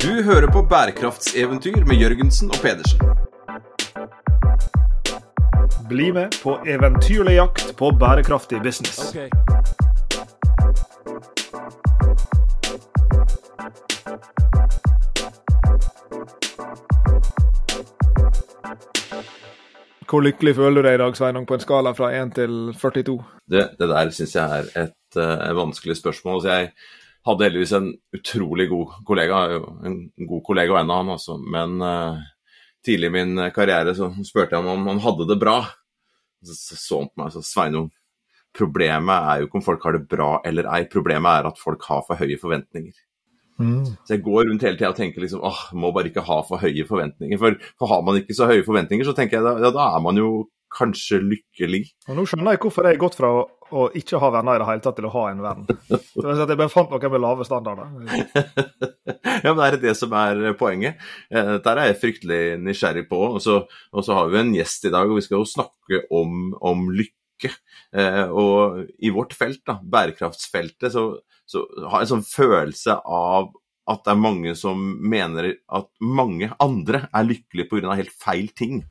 Du hører på bærekraftseventyr med Jørgensen og Pedersen. Bli med på eventyrlig jakt på bærekraftig business. Hvor lykkelig føler du deg i dag, Sveinung, på en skala fra 1 til 42? Det, det der syns jeg er et uh, vanskelig spørsmål. Så jeg hadde heldigvis en utrolig god kollega, en god kollega og en av han også, men uh, tidlig i min karriere så spurte jeg ham om han hadde det bra. Så så han på meg og sa Sveinung, problemet er jo ikke om folk har det bra eller ei, problemet er at folk har for høye forventninger. Mm. Så jeg går rundt hele tida og tenker liksom åh, må bare ikke ha for høye forventninger. For, for har man ikke så høye forventninger, så tenker jeg da, ja, da er man jo kanskje lykkelig. Og Nå skjønner jeg hvorfor jeg har gått fra å, å, ikke ha venner i det hele tatt til å ha en venn. Så jeg bare fant noen med lave standarder. ja, men det er det som er poenget. Eh, dette er jeg fryktelig nysgjerrig på. Og så, og så har vi en gjest i dag, og vi skal jo snakke om, om lykke. Eh, og i vårt felt, da, bærekraftsfeltet, så så har jeg en sånn følelse av at det er mange som mener at mange andre er lykkelige pga. helt feil ting.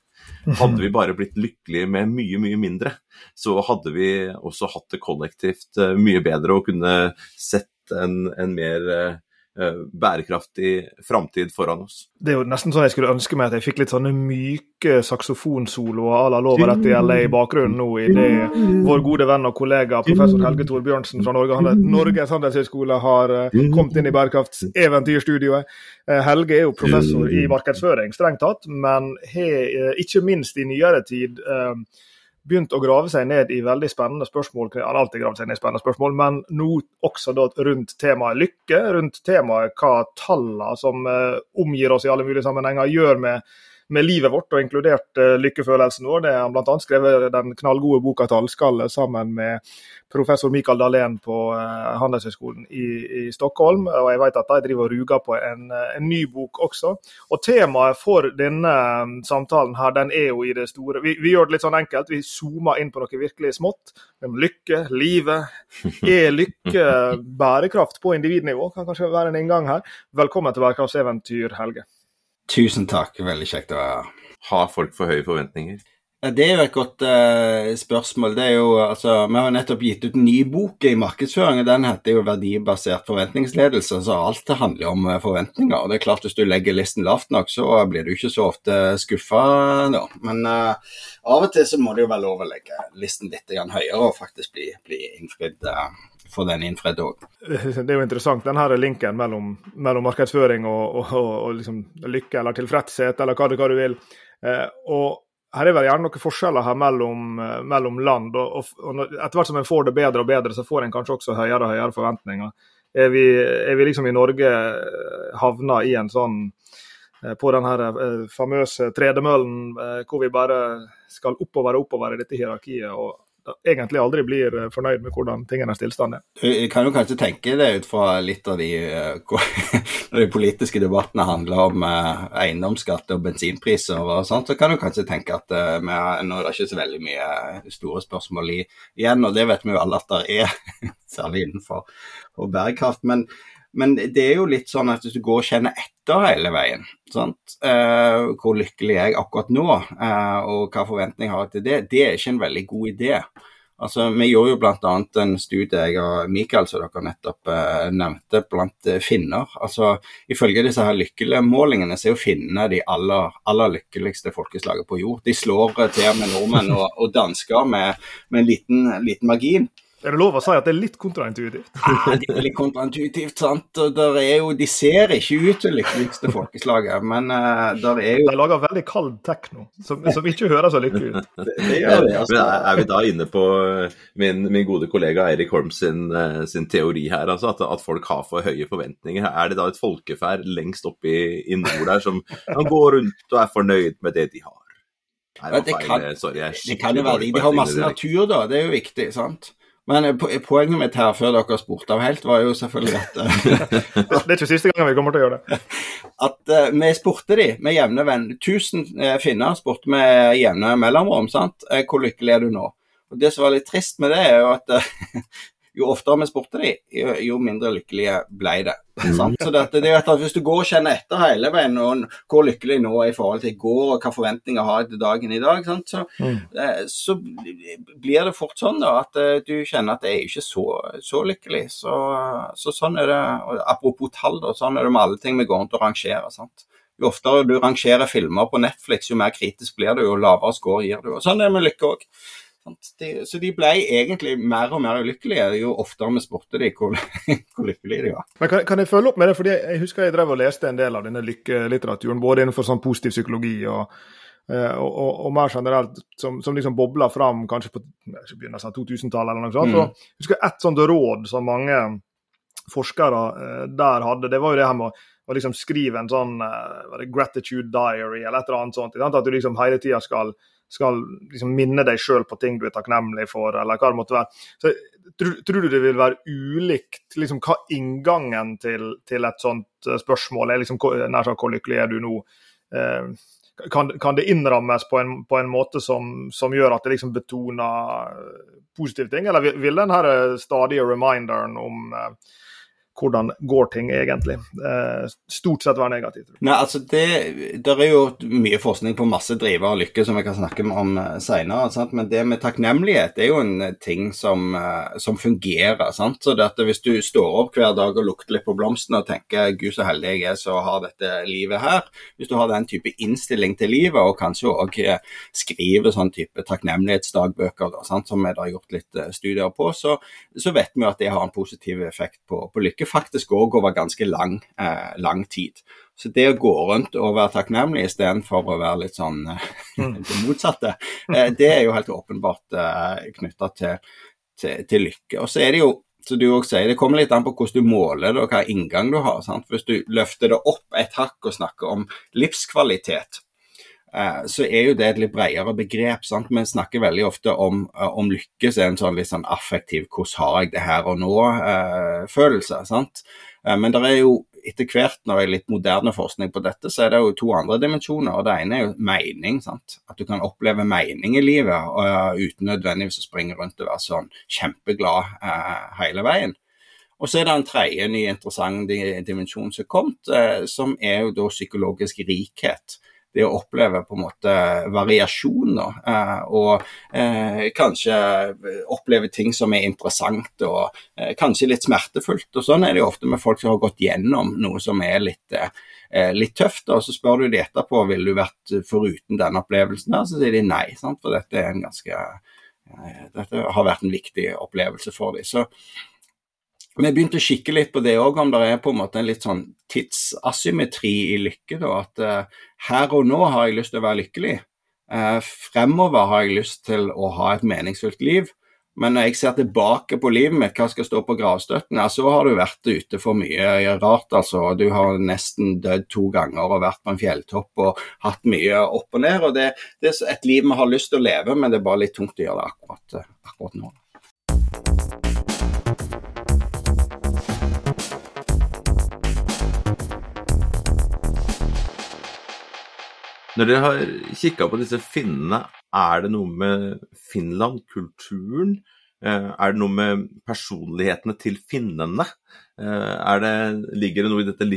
Hadde vi bare blitt lykkelige med mye, mye mindre, så hadde vi også hatt det kollektivt eh, mye bedre og kunne sett en, en mer eh, bærekraftig framtid foran oss. Det er jo nesten sånn jeg skulle ønske meg at jeg fikk litt sånne myke saksofonsoloer à la Lova dette gjelder i bakgrunnen nå, i det vår gode venn og kollega professor Helge Torbjørnsen fra Norge, Norges handelshøyskole har eh, kommet inn i bærekraftseventyrstudioet. Eh, Helge er jo professor i markedsføring, strengt tatt, men har ikke minst i nyere tid begynt å grave seg ned i veldig spennende spørsmål. Han har alltid gravd seg ned i spennende spørsmål, men nå også rundt temaet lykke. Rundt temaet hva tallene som uh, omgir oss i alle mulige sammenhenger, gjør med med livet vårt, og inkludert uh, lykkefølelsen vår. Det har bl.a. skrevet den knallgode boka 'Tallskallet' sammen med professor Mikael Dahlén på uh, Handelshøyskolen i, i, Stockholm. Og jeg vet at de driver og ruger på en, en, ny bok også. Og temaet for denne um, samtalen her, den er jo i det store vi, vi, gjør det litt sånn enkelt. Vi zoomer inn på noe virkelig smått. Lykke, livet. Er lykke bærekraft på individnivå? Kan kanskje være en inngang her. Velkommen til Bærekraftseventyr, Helge. Tusen takk, veldig kjekt å være her. Har folk for høye forventninger? Det er jo et godt uh, spørsmål. Det er jo, altså, Vi har nettopp gitt ut en ny bok i markedsføring, og den heter jo 'Verdibasert forventningsledelse'. Så alt det handler om uh, forventninger. og det er klart Hvis du legger listen lavt nok, så blir du ikke så ofte skuffa. Men uh, av og til så må det jo være lov å legge listen litt høyere og faktisk bli, bli innfridd få den innfridd òg. Det er jo interessant, den her linken mellom, mellom markedsføring og, og, og, og liksom lykke eller tilfredshet, eller hva, hva du vil. Eh, og her er vel gjerne noen forskjeller her mellom, eh, mellom land. og, og, Etter hvert som en får det bedre og bedre, så får en kanskje også høyere og høyere forventninger. Er vi, er vi liksom i Norge eh, havna i en sånn eh, på den her famøse tredemøllen hvor vi bare skal oppover og oppover i dette hierarkiet. og egentlig aldri blir eh, fornøyd med hvordan tingenes tilstand er. Du kan jo kanskje tenke det ut fra litt av de eh, de politiske debattene handler om eh, eiendomsskatt og bensinpriser og sånt, så kan du kanskje tenke at med, nå er det ikke så veldig mye store spørsmål igjen, og det vet vi jo alle at det er, særlig innenfor bærekraft. men men det er jo litt sånn at hvis du går og kjenner etter hele veien, eh, hvor lykkelig er jeg akkurat nå, eh, og hva forventninger har jeg til det, det er ikke en veldig god idé. Altså, Vi gjorde jo bl.a. en studie jeg og Mikael, som dere nettopp eh, nevnte, blant eh, finner. Altså, Ifølge disse her lykkemålingene så er jo finnene de aller, aller lykkeligste folkeslaget på jord. De slår til med nordmenn og, og dansker med, med en liten, liten margin. Er det lov å si at det er litt kontraintuitivt? Ja, det er litt kontraintuitivt, sant. Og der er jo, de ser ikke ut til lykkeligste folkeslaget, men uh, der er jo De lager veldig kald tekno, som, som ikke høres så lykkelig ut. det, det gjør det, altså. Men er vi da inne på eh, min, min gode kollega Eirik Holm sin, uh, sin, teori her, altså at, at, folk har for høye forventninger? Er det da et folkeferd lengst oppe i, i nord der som går rundt og er fornøyd med det de har? Nei, det, kan, Sorry, det kan jo være de har masse natur, da. Det er jo viktig, sant. Men eh, poenget mitt her, før dere spurte av helt, var jo selvfølgelig at eh, Det er ikke siste gangen vi kommer til å gjøre det. At uh, vi spurte de med jevne venn. 1000 uh, finner spurte med jevne mellomrom. sant? Uh, hvor lykkelig er du nå? Og Det som var litt trist med det, er jo at jo oftere vi spurte de, jo, jo mindre lykkelige ble det. Mm. Så det, det er at Hvis du går og kjenner etter hele veien og hvor lykkelig nå er i forhold til i går, og hva forventninger har jeg til dagen i dag, sant? Så, mm. Eh, så, blir det fort sånn da, at eh, du kjenner at jeg er ikke så, så lykkelig. Så, så, sånn er det. Apropos tall, da, sånn er det med alle ting vi går rundt og rangerer. sant? Jo oftere du rangerer filmer på Netflix, jo mer kritisk blir du, jo lavere score gir du. Og Sånn er det med lykke òg. De, så de ble egentlig mer og mer ulykkelige jo oftere vi spurte de hvor, hvor lykkelige de var. Men kan, kan, jeg følge opp med det? Fordi Jeg husker jeg drev og leste en del av denne lykkelitteraturen, både innenfor sånn positiv psykologi og, eh, og, og, og mer generelt, som, som liksom bobla fram kanskje på begynnelsen av 2000-tallet. eller noe sånt. Mm. Så, jeg husker et sånt råd som mange forskere eh, der hadde, det var jo det her med å, å liksom skrive en sånn uh, gratitude diary eller et eller annet sånt. At du liksom hele tida skal skal liksom minne deg sjøl på ting du er takknemlig for, eller hva det måtte være. Så Tror, du det vil være ulikt liksom, hva inngangen til, til et sånt eh, spørsmål er? Liksom, nær sagt, hvor lykkelig er du nå? Eh, kan, kan, det innrammes på en, på en måte som, som, gjør at det liksom betoner positive ting, eller vil, vil den her stadige reminderen om eh, hvordan går ting egentlig. Eh, stort sett være negativt. Nei, altså det, Der er jo mye forskning på masse driver og lykke som vi kan snakke om eh, senere. Men det med takknemlighet er jo en eh, ting som, som fungerer. Sant? Så det at Hvis du står opp hver dag og lukter litt på blomstene og tenker 'gud så heldig jeg er som har dette livet her', hvis du har den type innstilling til livet og kanskje òg skriver sånn type takknemlighetsdagbøker, da, sant? som vi har gjort litt studier på, så, så vet vi at det har en positiv effekt på, på lykke faktisk òg over ganske lang, eh, lang, tid. Så det å gå rundt og være takknemlig istedenfor å være litt sånn eh, mm. det motsatte, eh, det er jo helt åpenbart eh, knytta til, til, til, lykke. Og så er det jo som du også sier, Det kommer litt an på hvordan du måler det og hva inngang du har. Sant? Hvis du løfter det opp et hakk og snakker om livskvalitet, så er jo det et litt bredere begrep. sant? Vi snakker veldig ofte om, eh, om lykke som en sånn litt sånn affektiv 'hvordan har jeg det her og nå'-følelse. Eh, sant? Men det er jo etter hvert, når det er litt moderne forskning på dette, så er det jo to andre dimensjoner. og Det ene er jo mening. sant? At du kan oppleve mening i livet og, uten nødvendigvis å springe rundt og være sånn kjempeglad uh, hele veien. Og så er det en tredje ny interessant dimensjon som er kommet, uh, som er jo da psykologisk rikhet det å oppleve på en måte variasjon, da, eh, og eh, kanskje oppleve ting som er interessant og eh, kanskje litt smertefullt. og Sånn er det jo ofte med folk som har gått gjennom noe som er litt, litt tøft. og Så spør du de etterpå vil du vært foruten denne opplevelsen, her, så sier de nei. Sant? For dette, er en ganske, dette har vært en viktig opplevelse for dem. Så vi begynte å kikke litt på det òg, om det er på en måte en litt sånn tidsasymmetri i lykke. Da. At uh, her og nå har jeg lyst til å være lykkelig. Uh, fremover har jeg lyst til å ha et meningsfullt liv. Men når jeg ser tilbake på livet mitt, hva skal stå på gravstøtten, ja, så har du vært ute for mye rart, altså. Du har nesten dødd to ganger og vært på en fjelltopp og hatt mye opp og ned. og Det, det er et liv vi har lyst til å leve, men det er bare litt tungt å gjøre det akkurat, akkurat nå. Når dere har kikka på disse finnene, er det noe med Finland, kulturen? Eh, er det noe med personlighetene til finnene? Eh, det, ligger det noe i dette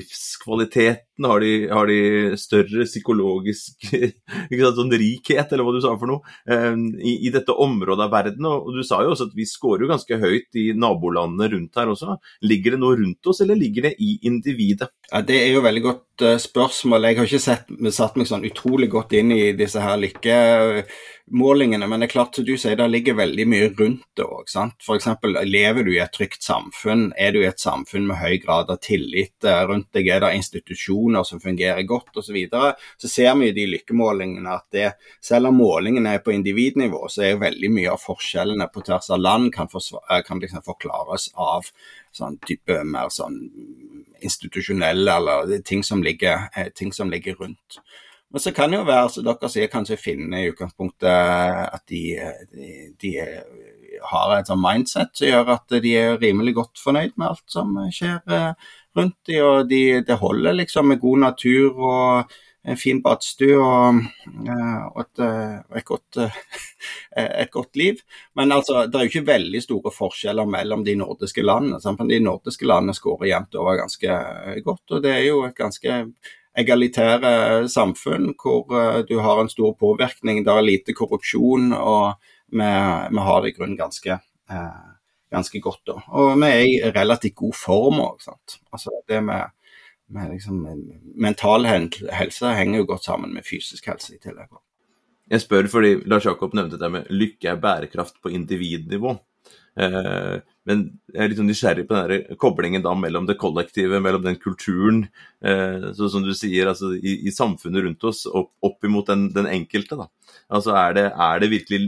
livskvaliteten? Har de, har de større psykologisk sant, sånn rikhet, eller hva du sa for noe, eh, i, i, dette området av verden? Og, du sa jo også at vi scorer ganske høyt i nabolandene rundt her også. Ligger det noe rundt oss, eller ligger det i individet? Ja, Det er jo veldig godt uh, spørsmål. Jeg har ikke sett, satt meg sånn utrolig godt inn i disse her lykkemålingene, men det er klart som du sier, det ligger veldig mye rundt det òg. F.eks. lever du i et trygt samfunn, er du i et samfunn med høy grad av tillit eh, rundt deg, er det institusjoner som fungerer godt osv., så, videre, så ser vi i de lykkemålingene at det, selv om målingene er på individnivå, så er veldig mye av forskjellene på tvers av land kan, eh, kan liksom forklares av sånn type mer sånn institusjonelle eller ting som ligger, eh, ting som ligger rundt. Men så kan det jo være, som dere sier, kanskje finne i utgangspunktet at de, de, de har et sånt mindset som gjør at de er rimelig godt fornøyd med alt som skjer eh, rundt dem. Og de, det holder liksom med god natur og en fin badstue og, og, et, et, godt, et, godt, liv. Men altså, det er jo ikke veldig store forskjeller mellom de nordiske landene. Sant? De nordiske landene skårer jevnt over ganske godt, og det er jo et ganske egalitære samfunn hvor du har en stor påvirkning. Det er lite korrupsjon, og vi, vi har det i grunnen ganske eh, ganske godt. da. Og vi er i relativt god form òg. Altså, det med, med liksom, mental helse henger jo godt sammen med fysisk helse i tillegg. Jeg spør fordi Lars Jakob nevnte det med lykke er bærekraft på individnivå. Eh, men jeg er litt sånn nysgjerrig på den koblingen da mellom det kollektive, mellom den kulturen, eh, så som du sier, altså i, i samfunnet rundt oss, opp, opp imot den, den enkelte. da. Altså er det, er det virkelig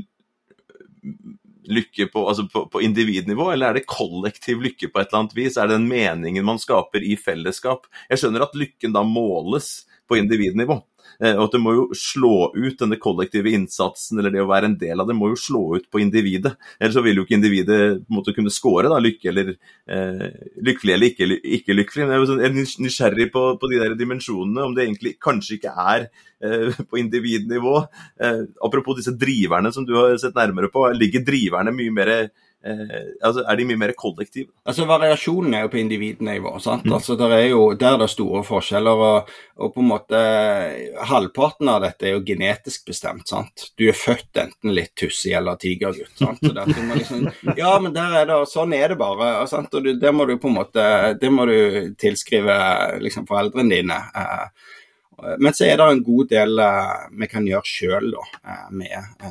lykke på, altså på, på, individnivå, eller er det kollektiv lykke på et eller annet vis? Er det den meningen man skaper i fellesskap? Jeg skjønner at lykken da måles på individnivå. Eh, og at det må jo slå ut denne kollektive innsatsen, eller det å være en del av det, må jo slå ut på individet. Ellers så vil jo ikke individet måtte kunne score da, lykke eller eh, lykkelig eller ikke, ikke lykkelig. Men jeg er sånn, nysgjerrig på, på, de der dimensjonene, om det egentlig kanskje ikke er eh, på individnivå. Eh, apropos disse driverne som du har sett nærmere på, ligger driverne mye mer altså er de mye mer kollektive? Altså Variasjonen er jo på individnivå. sant? Mm. Altså Der er jo der det er store forskjeller. Og, og, på en måte halvparten av dette er jo genetisk bestemt. sant? Du er født enten litt tussig eller tigergutt. sant? Så der, liksom, ja, men der er det, sånn er det bare. sant? Og du, det må du på en måte, det må du tilskrive liksom foreldrene dine. Eh, men så er det en god del eh, vi kan gjøre sjøl med,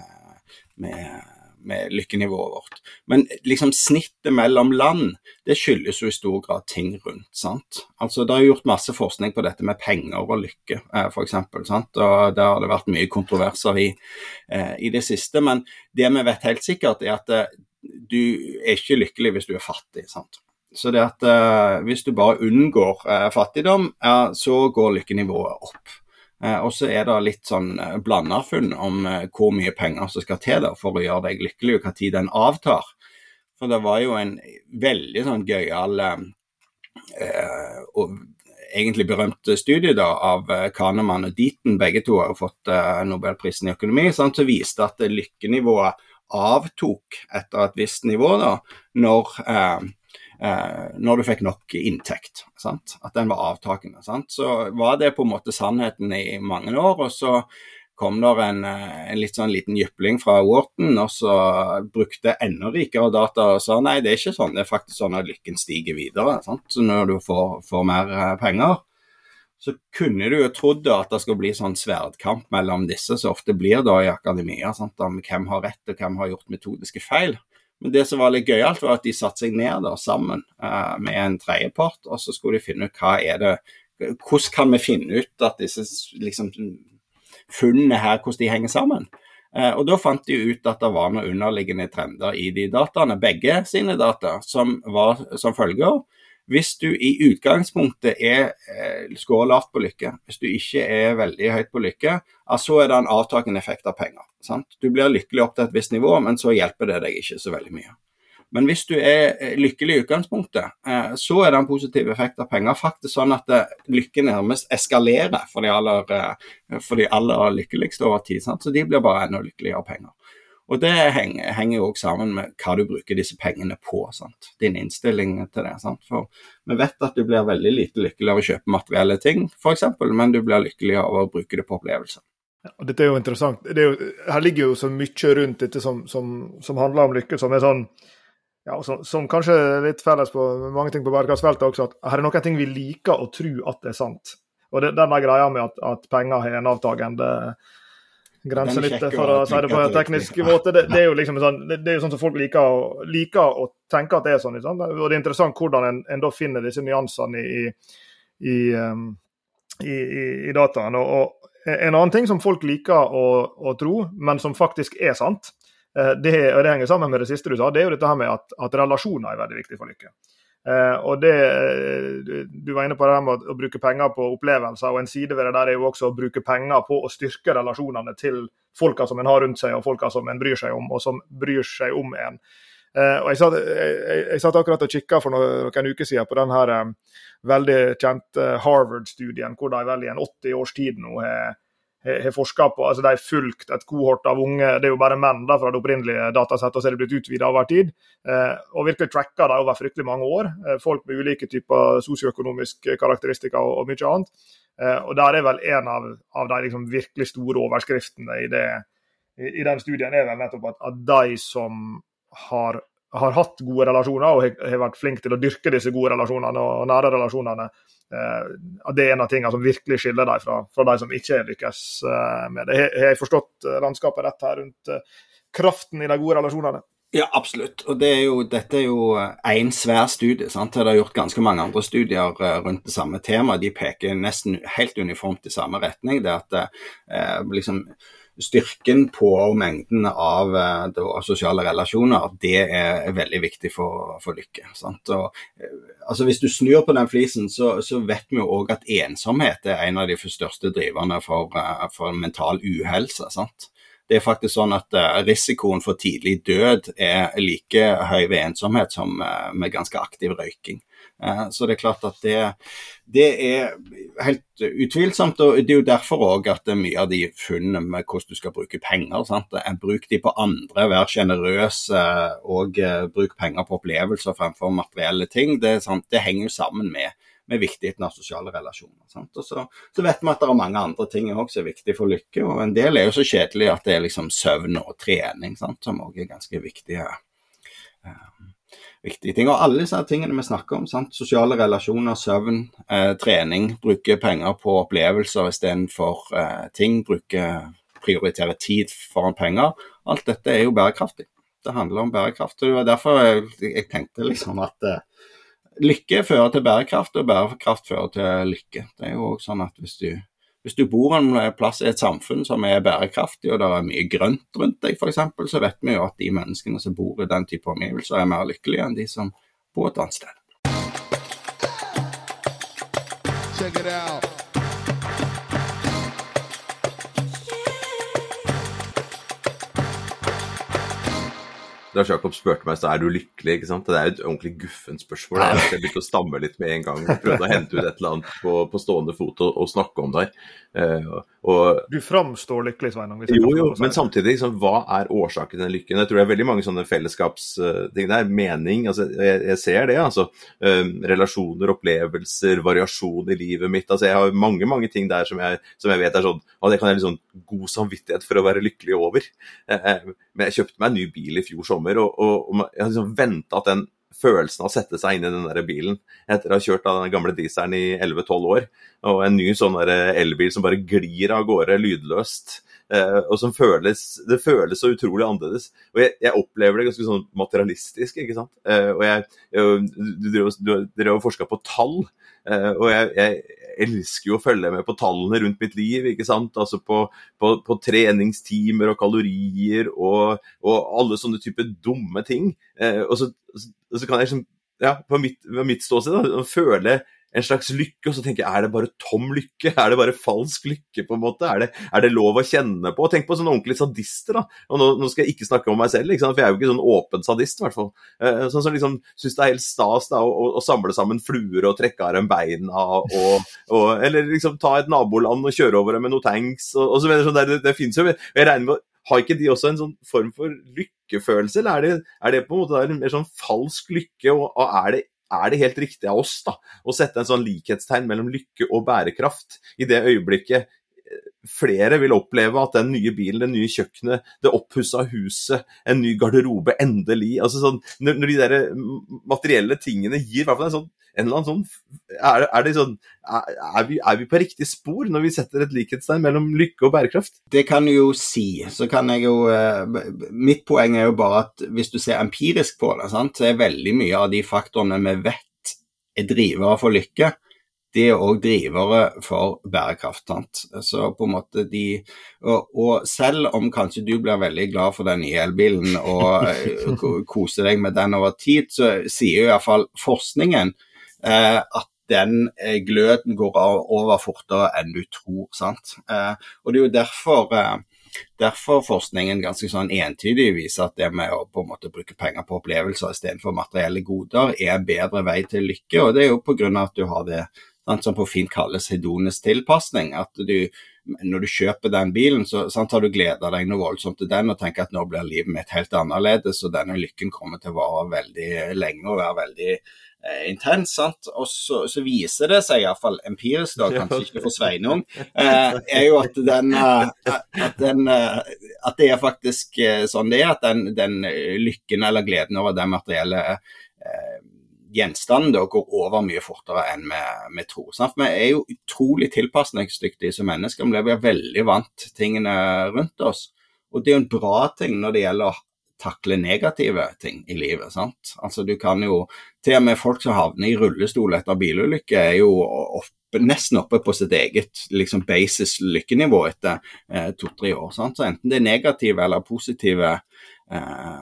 med med lykkenivået vårt. Men liksom snittet mellom land, det skyldes jo i stor grad ting rundt. sant? Altså Det er gjort masse forskning på dette med penger og lykke, eh, f.eks. Og det har det vært mye kontroverser i, eh, i, det siste. Men det vi vet helt sikkert, er at eh, du er ikke lykkelig hvis du er fattig. sant? Så det at eh, hvis du bare unngår eh, fattigdom, så går lykkenivået opp. Eh, og så er det litt sånn eh, blanda funn om eh, hvor mye penger som skal til der for å gjøre deg lykkelig, og når den avtar. For det var jo en veldig sånn gøyal og egentlig berømt studie da, av Kahneman og Deaton, begge to har fått Nobelprisen i økonomi, sant, som viste at lykkenivået avtok etter et visst nivå da, når eh, når du fikk nok inntekt. Sant? At den var avtakende. Sant? Så var det på en måte sannheten i mange år. og så kom der en, eh, en litt sånn liten jypling fra Wharton og så brukte enda rikere data og sa nei, det er ikke sånn, det er faktisk sånn at lykken stiger videre. Sant? Så når du får, får mer eh, penger, så kunne du jo trodd at det skulle bli sånn sverdkamp mellom disse som ofte blir da i akademia, sant? om hvem har rett og hvem har gjort metodiske feil. Men det som var litt gøyalt, var at de satte seg ned da, sammen uh, med en tredjepart, og så skulle de finne ut hva er det Hvordan kan vi finne ut at disse liksom, funnene her, hvordan de henger sammen? Uh, og Da fant de ut at det var noen underliggende trender i de dataene, begge sine data, som var som følger. Hvis du i utgangspunktet er eh, skåret lavt på lykke, hvis du ikke er veldig høyt på lykke, så er det en avtakende effekt av penger. Sant? Du blir lykkelig opp til et visst nivå, men så hjelper det deg ikke så veldig mye. Men hvis du er eh, lykkelig i utgangspunktet, eh, så er det en positiv effekt av penger. Faktisk sånn at det, lykken nærmest eskalerer for de aller, for de aller lykkeligste over tid. Sant? Så de blir bare enda lykkeligere av penger. Og det henger, henger jo også sammen med hva du bruker disse pengene på. Sant? Din innstilling til det. Sant? For vi vet at du blir veldig lite lykkelig av å kjøpe materielle ting, f.eks., men du blir lykkelig av å bruke det på opplevelser. Ja, dette er jo interessant. Er jo, her ligger jo så mye rundt dette som, som, som handler om lykke, som er sånn ja, som, som, kanskje er litt felles på mange ting på bærekraftsfeltet også, at her er noen ting vi liker å tro at det er sant. Og det, den greia med at, at penger har en avtagende grensesnitt, for å si det på en teknisk måte. Det, det, er jo liksom sånn, det, det er jo sånn som folk liker å, liker å tenke at det er sånn. Liksom. Og det er interessant hvordan en, en da finner disse nyansene i, i, um, i, i dataen. Og, og, en annen ting som folk liker å, å tro, men som faktisk er sant, eh, det, og det henger sammen med det siste du sa, det er jo dette her med at, at relasjoner er veldig viktig for lykke. Eh, og det, Du var inne på det med å bruke penger på opplevelser, og en side ved det der er jo også å bruke penger på å styrke relasjonene til folka som en har rundt seg, og folka som en bryr seg om, og som bryr seg om en. og jeg satt, jeg, jeg satt, akkurat og kikka for noen, noen uker siden på den her veldig kjente Harvard-studien, hvor de vel i en 80 års tid nå har har forska på. altså De har fulgt et kohort av unge, det er jo bare menn da fra det opprinnelige datasettet, og så er det blitt utvida over tid. Eh, og virkelig tracka det over fryktelig mange år. Eh, folk med ulike typer sosioøkonomiske karakteristikker og, og, mye annet. Eh, og Der er vel en av, av de liksom virkelig store overskriftene i, det, i, i, den studien er vel nettopp at, at de som har, har hatt gode relasjoner og har, vært flink til å dyrke disse gode relasjonene og nære relasjonene, Eh, det er en av tingene som virkelig skiller dem fra, fra de som ikke lykkes eh, med det. Har jeg forstått eh, landskapet rett her rundt kraften i de gode relasjonene? Ja, absolutt. Og det er jo, dette er jo én svær studie. sant? Det er gjort ganske mange andre studier rundt det samme temaet. De peker nesten helt uniformt i samme retning. Det at eh, liksom styrken på mengden av eh, da, sosiale relasjoner, det er veldig viktig for, for lykke. Og, eh, altså Hvis du snur på den flisen, så, så vet vi jo òg at ensomhet er en av de største driverne for, eh, for mental uhelse. sant? Det er faktisk sånn at Risikoen for tidlig død er like høy ved ensomhet som med ganske aktiv røyking. Eh, så det er klart at det, det er helt utvilsomt. og Det er jo derfor òg at det er mye av de funnene med hvordan du skal bruke penger. sant? Bruk de på andre, vær sjenerøs og eh, bruk penger på opplevelser fremfor materielle ting. Det, det henger jo sammen med, med viktigheten av sosiale relasjoner. Så, så, vet vi at det er mange andre ting som er viktige for lykke. og En del er jo så kjedelig at det er liksom søvn og trening sant? som òg er ganske viktige. Um, viktige ting. Og alle disse tingene vi snakker om, sant? sosiale relasjoner, søvn, eh, trening, bruke penger på opplevelser istedenfor eh, ting, bruke, prioritere tid foran penger. Alt dette er jo bærekraftig. Det handler om bærekraft. og Det var derfor jeg, jeg tenkte liksom at eh, lykke fører til bærekraft, og bærekraft fører til lykke. Det er jo også sånn at hvis du hvis du bor en plass i et samfunn som er bærekraftig, og det er mye grønt rundt deg f.eks., så vet vi jo at de menneskene som bor i den type omgivelser, er mer lykkelige enn de som bor et annet sted. Check it out. Lars Jakob spurte meg så er du lykkelig. ikke sant? Det er jo et ordentlig guffent spørsmål. Jeg begynte å stamme litt med en gang. Prøvde å hente ut et eller annet på, på stående fot og, og, snakke om det. Uh, og, du framstår lykkelig, Sveinung. Jo, jo, men samtidig, liksom, hva er årsaken til den lykken? Jeg tror det er veldig mange sånne fellesskapsting der. Mening. altså jeg, jeg, ser det. altså Um, Relasjoner, opplevelser, variasjon i livet mitt. altså Jeg har mange mange ting der som jeg, som jeg vet er sånn og det kan jeg liksom god samvittighet for å være lykkelig over. Uh, men jeg kjøpte meg en ny bil i fjor sommer, og, og, og jeg har liksom venta at den følelsen av å sette seg inn i den der bilen etter å ha kjørt den gamle dieselen i 11-12 år, og en ny sånn elbil som bare glir av gårde lydløst. Eh, og som føles Det føles så utrolig annerledes. Og jeg, jeg opplever det ganske sånn materialistisk, ikke sant. Eh, og jeg, jeg Du drev og forska på tall, eh, og jeg, jeg, elsker jo å følge med på tallene rundt mitt liv. ikke sant? Altså på, på, på treningstimer og kalorier og, og, alle sånne typer dumme ting. og, så, og så kan jeg liksom ja, på mitt, på mitt ståsted føle en slags lykke, og så tenker jeg er det bare tom lykke? Er det bare falsk lykke, på en måte? Er det, er det lov å kjenne på? Tenk på sånne ordentlige sadister, da. Og nå, nå, skal jeg ikke snakke om meg selv, for jeg er jo ikke sånn åpen sadist, i hvert fall. Eh, sånn som liksom syns det er helt stas da, å, å, samle sammen fluer og trekke av dem beina, og, og, eller liksom ta et naboland og kjøre over dem med noen tanks, og, og så videre. Sånn der, det, det finnes jo Jeg regner med har ikke de også en sånn form for lykkefølelse, eller er det, er det på en måte en mer sånn falsk lykke? Og, og er det er det helt riktig av oss da, å sette en sånn likhetstegn mellom lykke og bærekraft i det øyeblikket flere vil oppleve at den nye bilen, det nye kjøkkenet, det oppussa huset, en ny garderobe, endelig altså sånn, Når de der materielle tingene gir en sånn en eller annen sånn Er, er, sånn, er, vi, er, vi, på riktig spor når vi setter et likhetstegn mellom lykke og bærekraft? Det kan du jo si. Så kan jeg jo eh, Mitt poeng er jo bare at hvis du ser empirisk på det, sant, så er veldig mye av de faktorene vi vet er drivere for lykke, de er òg drivere for bærekraft. Sant? Så på en måte de, og, og, selv om kanskje du blir veldig glad for den nye elbilen og eh, koser deg med den over tid, så sier jo iallfall forskningen Eh, at den eh, gløden går over fortere enn du tror. sant? Eh, og Det er jo derfor derfor forskningen ganske sånn entydig viser at det med å på en måte bruke penger på opplevelser istedenfor materielle goder er en bedre vei til lykke. og Det er jo pga. at du har det sant, som på fint kalles hedonisk tilpasning. at du når du kjøper den bilen, så sant, har du gleda deg noe voldsomt til den og tenker at nå blir livet mitt helt annerledes, og denne lykken kommer til å vare veldig lenge og være veldig eh, intens. sant? Og så, så, viser det seg iallfall empirisk, da, kanskje ikke for Sveinung, eh, er jo at, den, eh, at, den, eh, at det er faktisk sånn det er. At den, den lykken eller gleden over det materielle eh, gjenstanden da går over mye fortere enn vi, vi tror. Sant? Vi er jo utrolig tilpasningsdyktige som mennesker. Vi blir veldig vant tingene rundt oss. Og det er jo en bra ting når det gjelder å takle negative ting i livet. sant? Altså du kan jo, Til og med folk som havner i rullestol etter bilulykke, er jo oppe, nesten oppe på sitt eget liksom basis lykkenivå etter eh, to-tre år. sant? Så Enten det er negative eller positive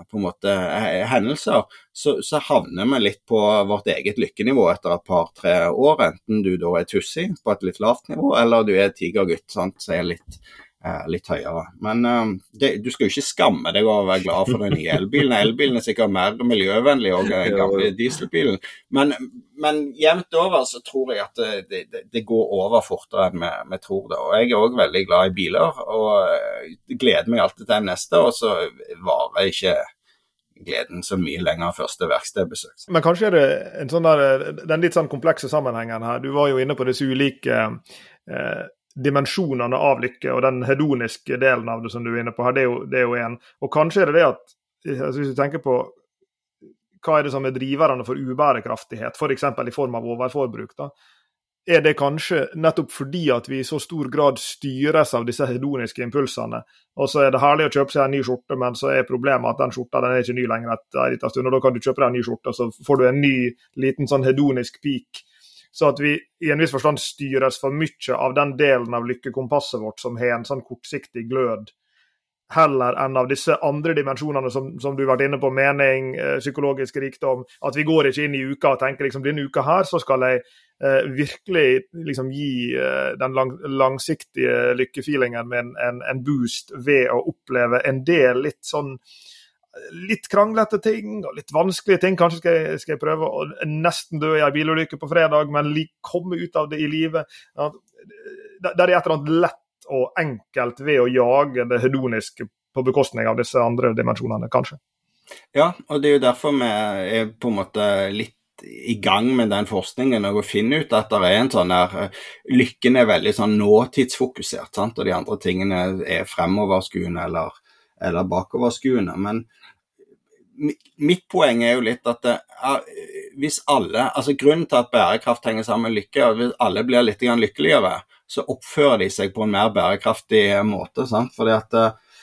på en måte eh, hendelser, så, så, havner vi litt på vårt eget lykkenivå etter et par-tre år. Enten du da er tussig på et litt lavt nivå, eller du er tigergutt sant, som er litt Eh, litt høyere. Men uh, det, du skal jo ikke skamme deg over å være glad for den nye elbilen. Elbilen er sikkert mer miljøvennlig enn den gamle dieselbilen. Men, men jevnt over så tror jeg at det, det, det går over fortere enn vi, vi tror det. Og jeg er òg veldig glad i biler, og uh, gleder meg alltid til den neste. Og så varer ikke gleden så mye lenger første verkstedbesøk. Men kanskje er det en sånn der, den litt sånn komplekse sammenhengen her. Du var jo inne på disse ulike eh, dimensjonene av lykke og den hedoniske delen av det som du er inne på her, det er jo en. Og kanskje er det det at altså Hvis du tenker på hva er det som er driverne for ubærekraftighet, f.eks. For i form av overforbruk, da, er det kanskje nettopp fordi at vi i så stor grad styres av disse hedoniske impulsene. Og så er det herlig å kjøpe seg en ny skjorte, men så er problemet at den skjorta den er ikke ny lenger etter en liten stund. Og da kan du kjøpe deg en ny skjorte, og så får du en ny liten sånn hedonisk peak så at vi i en viss forstand styres for mye av den delen av lykkekompasset vårt som har en sånn kortsiktig glød, heller enn av disse andre dimensjonene som, som du har vært inne på, mening, eh, psykologisk rikdom. At vi går ikke inn i uka og tenker liksom denne uka her så skal jeg eh, virkelig liksom gi eh, den lang, langsiktige lykkefeelingen min en, en, boost ved å oppleve en del litt sånn litt kranglete ting og litt vanskelige ting. Kanskje skal jeg, skal jeg prøve å nesten dø i ei bilulykke på fredag, men komme ut av det i live. Ja, det er et eller annet lett og enkelt ved å jage det hedoniske på bekostning av disse andre dimensjonene, kanskje. Ja, og det er jo derfor vi er på en måte litt i gang med den forskningen og finne ut at det er en sånn der eh, Lykken er veldig sånn nåtidsfokusert, sant? og de andre tingene er fremoverskuende eller, eller bakoverskuende. Men mitt poeng er jo litt at det, hvis alle altså Grunnen til at bærekraft henger sammen med lykke, og hvis alle blir litt lykkeligere, så oppfører de seg på en mer bærekraftig måte. Sant? Fordi at uh,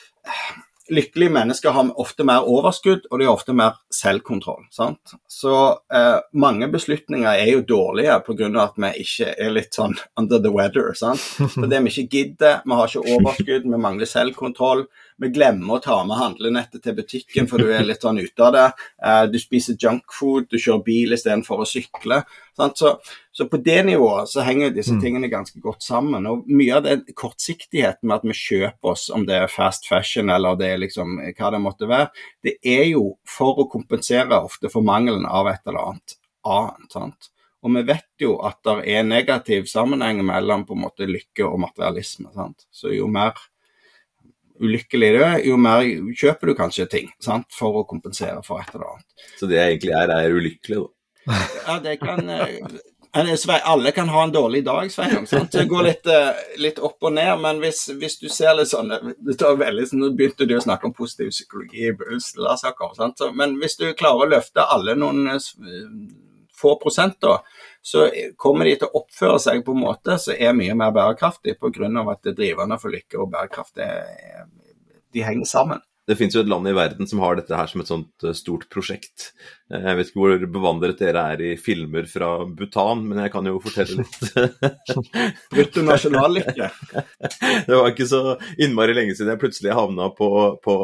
lykkelige mennesker har ofte mer overskudd, og de har ofte mer selvkontroll. Sant? Så uh, mange beslutninger er jo dårlige pga. at vi ikke er litt sånn under the weather. Sant? Fordi vi ikke gidder, vi har ikke overskudd, vi mangler selvkontroll vi glemmer å ta med handlenettet til butikken, for du er litt sånn ute av det. Uh, du spiser junkfood, du kjører bil istedenfor å sykle. Så, så, på det nivået så henger disse mm. tingene ganske godt sammen. Og mye av den kortsiktigheten med at vi kjøper oss, om det er fast fashion eller det er liksom hva det måtte være, det er jo for å kompensere ofte for mangelen av et eller annet annet. sant? Og vi vet jo at det er negativ sammenheng mellom på en måte lykke og materialisme. sant? Så jo mer ulykkelig du er, jo mer kjøper du kanskje ting sant? for å kompensere for et eller annet. Så det jeg egentlig er, er ulykkelig, da? Ja, det kan eh, alle kan ha en dårlig dag, Sveinung. Det går litt, eh, litt, opp og ned. Men hvis, hvis, du ser litt sånn veldig, Nå begynte du å snakke om positiv psykologi i. Men hvis du klarer å løfte alle noen eh, få prosent, da, så kommer de til å oppføre seg på en måte som er mye mer bærekraftig, pga. at driverne for lykke og bærekraft de henger sammen. Det finnes jo et land i verden som har dette her som et sånt eh, stort prosjekt. Eh, jeg vet ikke hvor bevandret dere er i filmer fra Bhutan, men jeg kan jo fortelle litt. Bruttonasjonallykke. det var ikke så innmari lenge siden jeg plutselig havna på, på,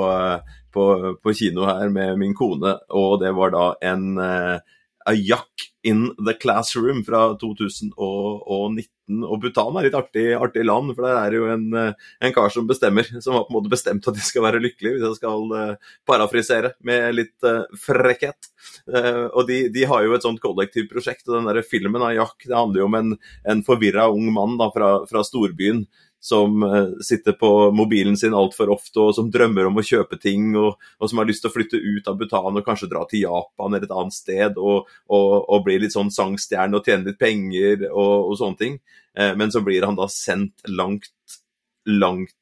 på, på, kino her med min kone, og det var da en eh, A Yuck in the Classroom fra 2019. Og Bhutan er et artig, artig land, for der er jo en, en, kar som bestemmer, som har på en måte bestemt at de skal være lykkelige, hvis jeg skal uh, parafrisere med litt uh, frekkhet. Uh, og de, de, har jo et sånt kollektivt prosjekt, og den der filmen av Jack det handler jo om en, en forvirra ung mann da, fra, fra storbyen som uh, sitter på mobilen sin altfor ofte, og som drømmer om å kjøpe ting, og, og, som har lyst til å flytte ut av Bhutan og kanskje dra til Japan eller et annet sted og, og, og bli litt sånn sangstjerne og tjene litt penger og, sånne ting. Uh, men så blir han da sendt langt, langt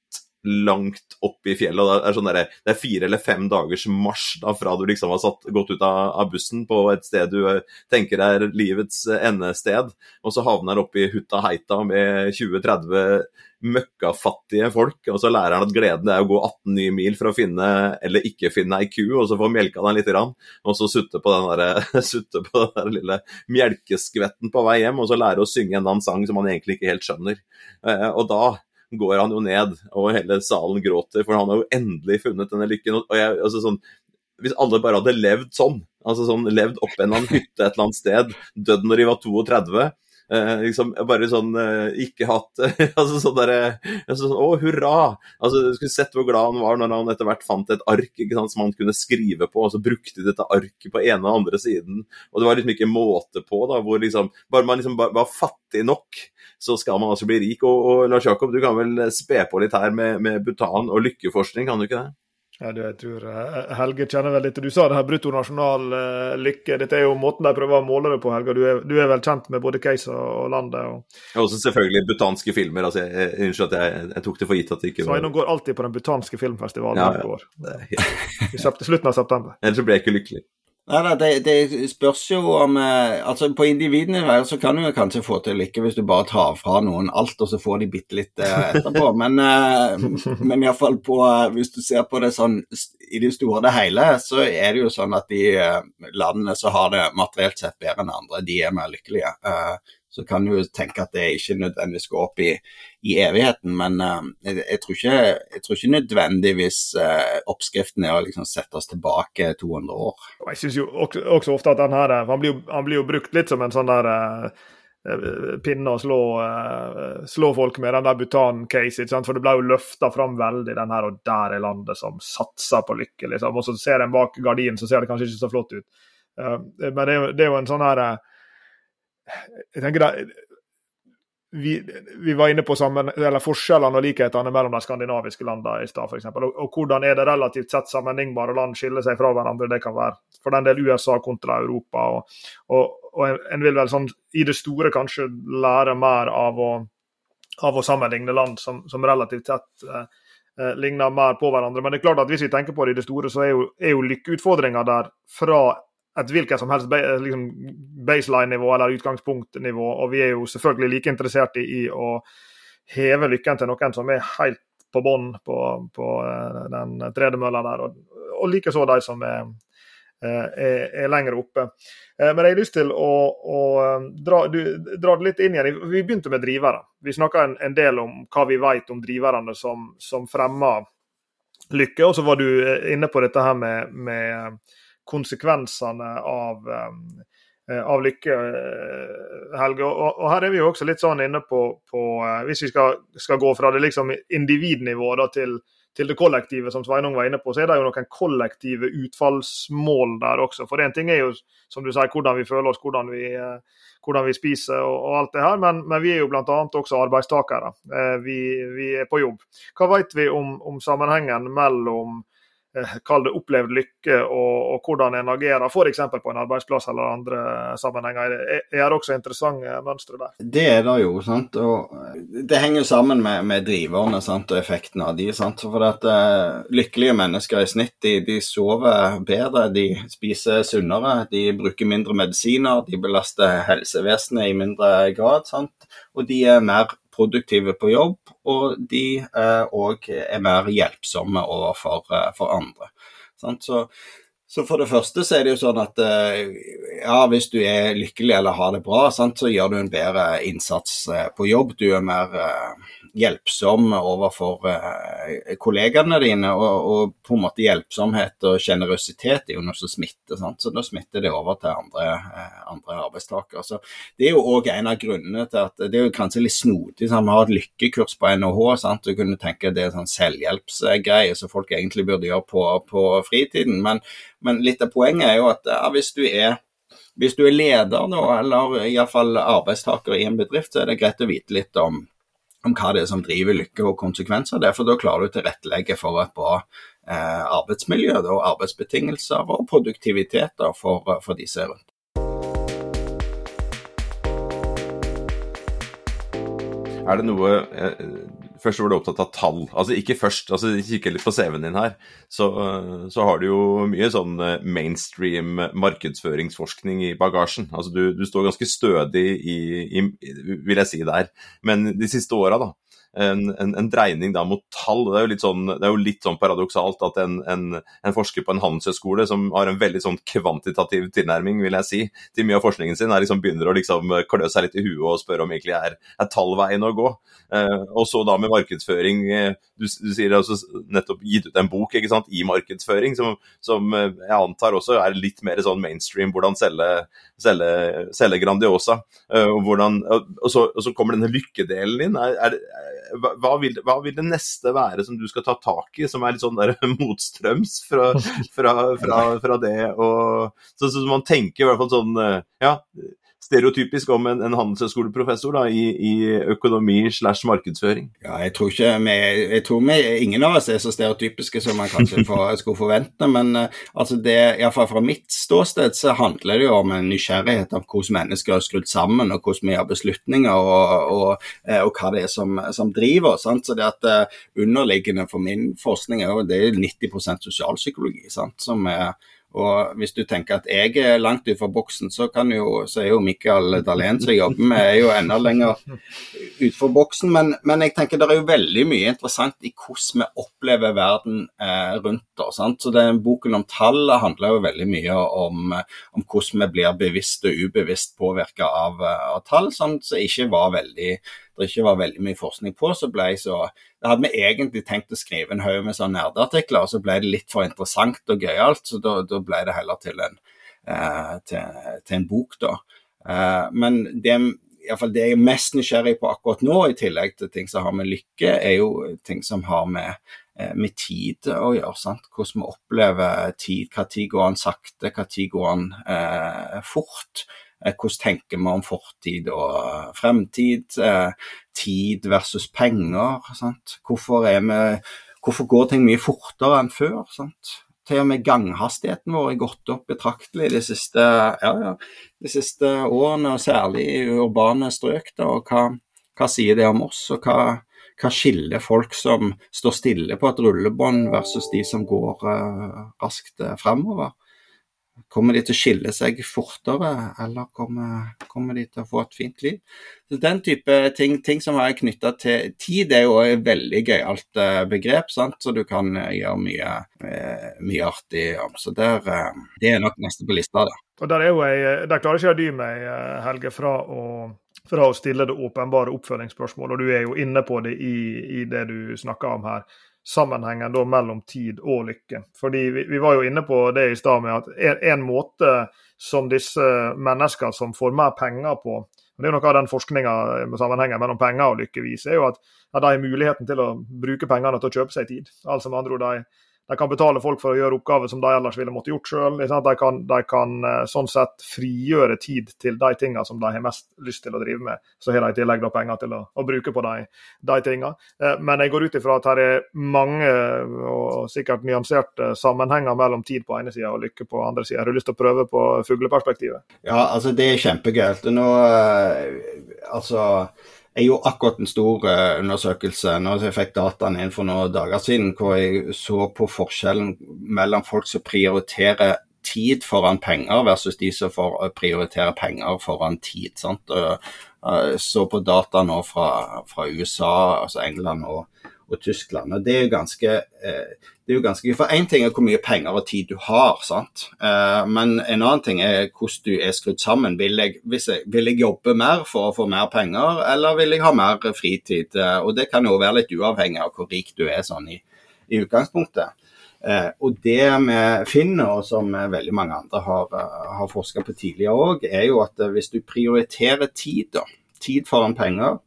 langt opp i fjellet. Det er, sånn der, det er fire eller fem dagers marsj da, fra du liksom har satt, gått ut av, av, bussen på et sted du eh, tenker er livets endested, og så havner han oppe i Hutta Heita med 20-30 møkkafattige folk, og så lærer han at gleden er å gå 18 nye mil for å finne eller ikke finne ei ku, og så få melka den litt, og så sutte på den, der, sutte på den der lille melkeskvetten på vei hjem, og så lære å synge en annen sang som han egentlig ikke helt skjønner. Eh, og da går han jo ned, og hele salen gråter, for han har jo endelig funnet denne lykken. og jeg, altså sånn, hvis alle bare hadde levd sånn, altså sånn levd opp en eller annen hytte et eller annet sted, dødd når de var 32, Eh, liksom bare sånn eh, Ikke hatt altså sånn derre altså sånn, Å, hurra! Altså, Du skulle sett hvor glad han var når han etter hvert fant et ark ikke sant, som han kunne skrive på, og så brukte de dette arket på ene og andre siden. Og det var liksom ikke måte på, da, hvor liksom Bare man liksom var fattig nok, så skal man altså bli rik. Og, og Lars Jakob, du kan vel spe på litt her med, med Butan og lykkeforskning, kan du ikke det? Ja, du, jeg tror eh, Helge kjenner vel litt Du sa det her bruttonasjonal uh, lykke. Dette er jo måten de prøver å måle det på, Helge. Du er, du er vel kjent med både case og, landet? Og... Ja, også selvfølgelig butanske filmer. altså jeg, Unnskyld at jeg, jeg, tok det for gitt at det ikke var Sveinung går alltid på den butanske filmfestivalen ja, ja. år. I slutten av september. Ellers så blir jeg ikke lykkelig. Nei, det, det, spørs jo om eh, altså På individnivå så kan du kanskje få til lykke hvis du bare tar fra noen alt, og så får de bitte litt eh, etterpå. Men, eh, men iallfall på Hvis du ser på det sånn i det store og det hele, så er det jo sånn at de landene som har det materielt sett bedre enn andre, de er mer lykkelige så kan du tenke at det ikke nødvendigvis går opp i, i evigheten. Men uh, jeg, jeg, tror ikke, jeg, tror ikke, nødvendigvis uh, oppskriften er å liksom sette oss tilbake 200 år. Jeg syns jo også, også, ofte at den her, han blir, han blir jo brukt litt som en sånn der uh, pinne å slå, slå, folk med, den der Butan-case. For det ble jo løfta fram veldig, den her og der er landet som satser på lykke. liksom. Og så ser en bak gardinen, så ser det kanskje ikke så flott ut. men det det er jo en sånn her jeg tenker da, vi, vi, var inne på sammen, forskjellene og likhetene mellom de skandinaviske landene i stad, f.eks. Og, og hvordan er det relativt sett sammenlignbare land skiller seg fra hverandre? Det kan være for den del USA kontra Europa. Og, og, og en vil vel sånn i det store kanskje lære mer av å, av å sammenligne land som, som relativt sett eh, eh ligner mer på hverandre. Men det er klart at hvis vi tenker på det i det store, så er jo, er jo lykkeutfordringa der fra et hvilket som helst liksom baseline-nivå eller utgangspunktnivå. Og vi er jo selvfølgelig like interessert i, i å heve lykken til noen som er helt på bånn på, på, eh, den tredemølla der. Og, og likeså de som er, eh, er, er, lenger oppe. Eh, men jeg har lyst til å, å dra, dra, det litt inn igjen. Vi begynte med drivere. Vi snakka en, en, del om hva vi vet om driverne som, som fremmer lykke. Og så var du inne på dette her med, med konsekvensene av, eh, av lykke, eh, Helge. Og, og, her er vi jo også litt sånn inne på, på eh, Hvis vi skal, skal, gå fra det liksom individnivået da, til, til, det kollektive, som Sveinung var inne på, så er det jo noen kollektive utfallsmål der også. For én ting er jo, som du sier, hvordan vi føler oss, hvordan vi, hvordan vi spiser og, og, alt det her, men, men vi er jo bl.a. også arbeidstakere. Vi, vi, er på jobb. Hva vet vi om, om sammenhengen mellom Eh, kall det opplevd lykke, og, og hvordan en agerer f.eks. på en arbeidsplass eller andre sammenhenger. Det er også interessante mønstre der. Det er det jo, sant. Og det henger sammen med, med driverne sant? og effekten av de. Sant? For at uh, Lykkelige mennesker i snitt de, de, sover bedre, de spiser sunnere, de bruker mindre medisiner, de belaster helsevesenet i mindre grad. Sant? Og de er mer produktive på jobb, og de òg eh, er mer hjelpsomme overfor eh, for andre. Så, så, for det første så er det jo sånn at eh, ja, hvis du er lykkelig eller har det bra, sant, så gjør du en bedre innsats på jobb. Du er mer hjelpsom overfor kollegene kollegaene dine. Og, og, på en måte hjelpsomhet og sjenerøsitet er jo noe som smitter. Sant? Så da smitter det over til andre, uh, andre arbeidstakere. Så Det er jo òg en av grunnene til at det er jo kanskje litt snodig. Vi har et lykkekurs på NHH. Sant? Du kunne tenke det er sånn selvhjelpsgreie som folk egentlig burde gjøre på, på fritiden. Men, men, litt av poenget er jo at ja, hvis du er hvis du er leder, da, eller iallfall arbeidstaker i en bedrift, så er det greit å vite litt om, om hva det er som driver lykke og konsekvenser av det. For da klarer du å tilrettelegge for et bra eh, arbeidsmiljø og arbeidsbetingelser og produktivitet for, for disse rundt. Er det noe eh, Først var du opptatt av tall. Altså ikke først, altså kikker litt på CV-en din her. Så, så, har du jo mye sånn eh, mainstream markedsføringsforskning i bagasjen. Altså du, du står ganske stødig i, i, vil jeg si der. Men de siste åra, da, en, en, en, dreining da mot tall. Det er jo litt sånn, det jo litt sånn paradoksalt at en, en forsker på en handelshøyskole som har en veldig sånn kvantitativ tilnærming, vil jeg si, til mye av forskningen sin, liksom begynner å liksom klø seg litt i huet og spørre om egentlig er, er tall å gå. Eh, og så da med markedsføring, eh, du, du sier altså nettopp gitt ut en bok ikke sant, i markedsføring, som, som eh, jeg antar også er litt mer sånn mainstream, hvordan selge, selge, selge Grandiosa. Eh, og, hvordan, og, så, og, så, kommer denne lykkedelen din. Er, er, hva, vil, hva, vil, det neste være som du skal ta tak i, som er litt sånn der motstrøms fra, fra, fra, fra det? Og, så, så, man tenker i hvert fall sånn eh, Ja, stereotypisk om en, en handelshøyskoleprofessor i, i, økonomi slash markedsføring? Ja, jeg tror ikke vi, jeg tror vi, ingen av oss er så stereotypiske som man kanskje for, skulle forvente. Men uh, altså det, iallfall fra mitt ståsted så handler det jo om en nysgjerrighet av hvordan mennesker er skrudd sammen, og hvordan vi gjør beslutninger, og, og, uh, og, hva det er som, som driver oss. Så det at uh, Underliggende for min forskning er jo det er 90% sosialpsykologi, sant? som er og hvis du tenker at jeg er langt utenfor boksen, så, jo, så er jo Mikael Dahlén som jeg jobber med, er jo enda lenger utenfor boksen. Men, men, jeg tenker det er jo veldig mye interessant i hvordan vi opplever verden eh, rundt oss. Sant? Så den Boken om tall handler jo veldig mye om, om hvordan vi blir bevisst og ubevisst påvirka av, av, tall, sånn, som ikke var veldig det ikke var veldig mye forskning på, så ble jeg så Da hadde vi egentlig tenkt å skrive en haug med sånne nerdeartikler, og så ble det litt for interessant og gøyalt, så da, da, ble det heller til en, eh, til, til en bok, da. Eh, men det, iallfall det jeg er mest nysgjerrig på akkurat nå, i tillegg til ting som har med lykke, er jo ting som har med, eh, med tid å gjøre. Sant? Hvordan vi opplever tid. Hva tid går den sakte, hva tid går den eh, fort. Eh, hvordan tenker vi om fortid og fremtid? Eh, tid versus penger. Sant? Hvorfor, vi, hvorfor går ting mye fortere enn før? Sant? Til og med ganghastigheten vår er gått opp betraktelig de siste, ja, ja, de siste årene, og særlig i urbane strøk. Da, og hva, hva, sier det om oss, og hva, hva skiller folk som står stille på et rullebånd versus de som går uh, raskt fremover? Kommer de til å skille seg fortere, eller kommer, kommer, de til å få et fint liv? Så Den type ting, ting som er knytta til tid, er jo et veldig gøyalt uh, begrep, sant? så du kan uh, gjøre mye, uh, mye artig. Så der, Det er nok neste på lista. Da. Og Der, er jo jeg, der klarer ikke jeg dy meg, Helge, fra å, fra å stille det åpenbare oppfølgingsspørsmål, og du er jo inne på det i, i det du snakker om her sammenhengen da mellom tid og lykke. Fordi vi, vi var jo inne på det i stad med at en, en, måte som disse mennesker som får mer penger på og Det er jo noe av den forskninga med sammenhengen mellom penger og lykke viser, er jo at, at de har muligheten til å bruke pengene til å kjøpe seg tid. Altså med andre ord, de de kan betale folk for å gjøre oppgaver som de ellers ville måtte gjort sjøl. De, de, kan eh, sånn sett frigjøre tid til de tingene som de har mest lyst til å drive med. Så har de i tillegg penger til å, å bruke på de, de tingene. Eh, men jeg går ut ifra at her er mange og sikkert nyanserte sammenhenger mellom tid på ene sida og lykke på andre sida. Har du lyst til å prøve på fugleperspektivet? Ja, altså det er kjempegøy. Nå, eh, altså jeg gjorde akkurat en stor uh, undersøkelse når jeg fikk dataene inn for noen dager siden, hvor jeg så på forskjellen mellom folk som prioriterer tid foran penger, versus de som eh, prioritere penger foran tid. sant? Uh, så på data nå fra, fra USA, altså England og, og Tyskland. og Det er ganske eh, det er jo ganske, For Én ting er hvor mye penger og tid du har, sant? Eh, men en annen ting er hvordan du er skrudd sammen. Vil jeg, jeg, vil jeg, jobbe mer for å få mer penger, eller vil jeg ha mer fritid? Eh, og Det kan jo være litt uavhengig av hvor rik du er sånn i, i utgangspunktet. Eh, og det vi finner, og som veldig mange andre har, har forska på tidligere òg, er jo at hvis du prioriterer tid, da, tid foran penger,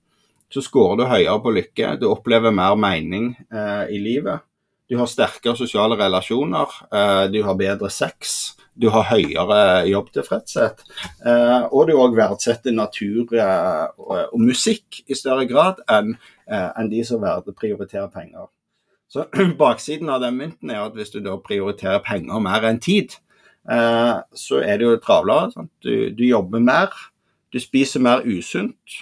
så scorer du høyere på lykke. Du opplever mer mening eh, i livet. Du har sterkere sosiale relasjoner, eh, du har bedre sex, du har høyere jobbtilfredshet. Eh, og du òg verdsetter natur eh, og, musikk i større grad enn en de som prioriterer penger. Så Baksiden av den mynten er at hvis du da prioriterer penger mer enn tid, så er det jo travlere. Du, du, jobber mer, du spiser mer usunt.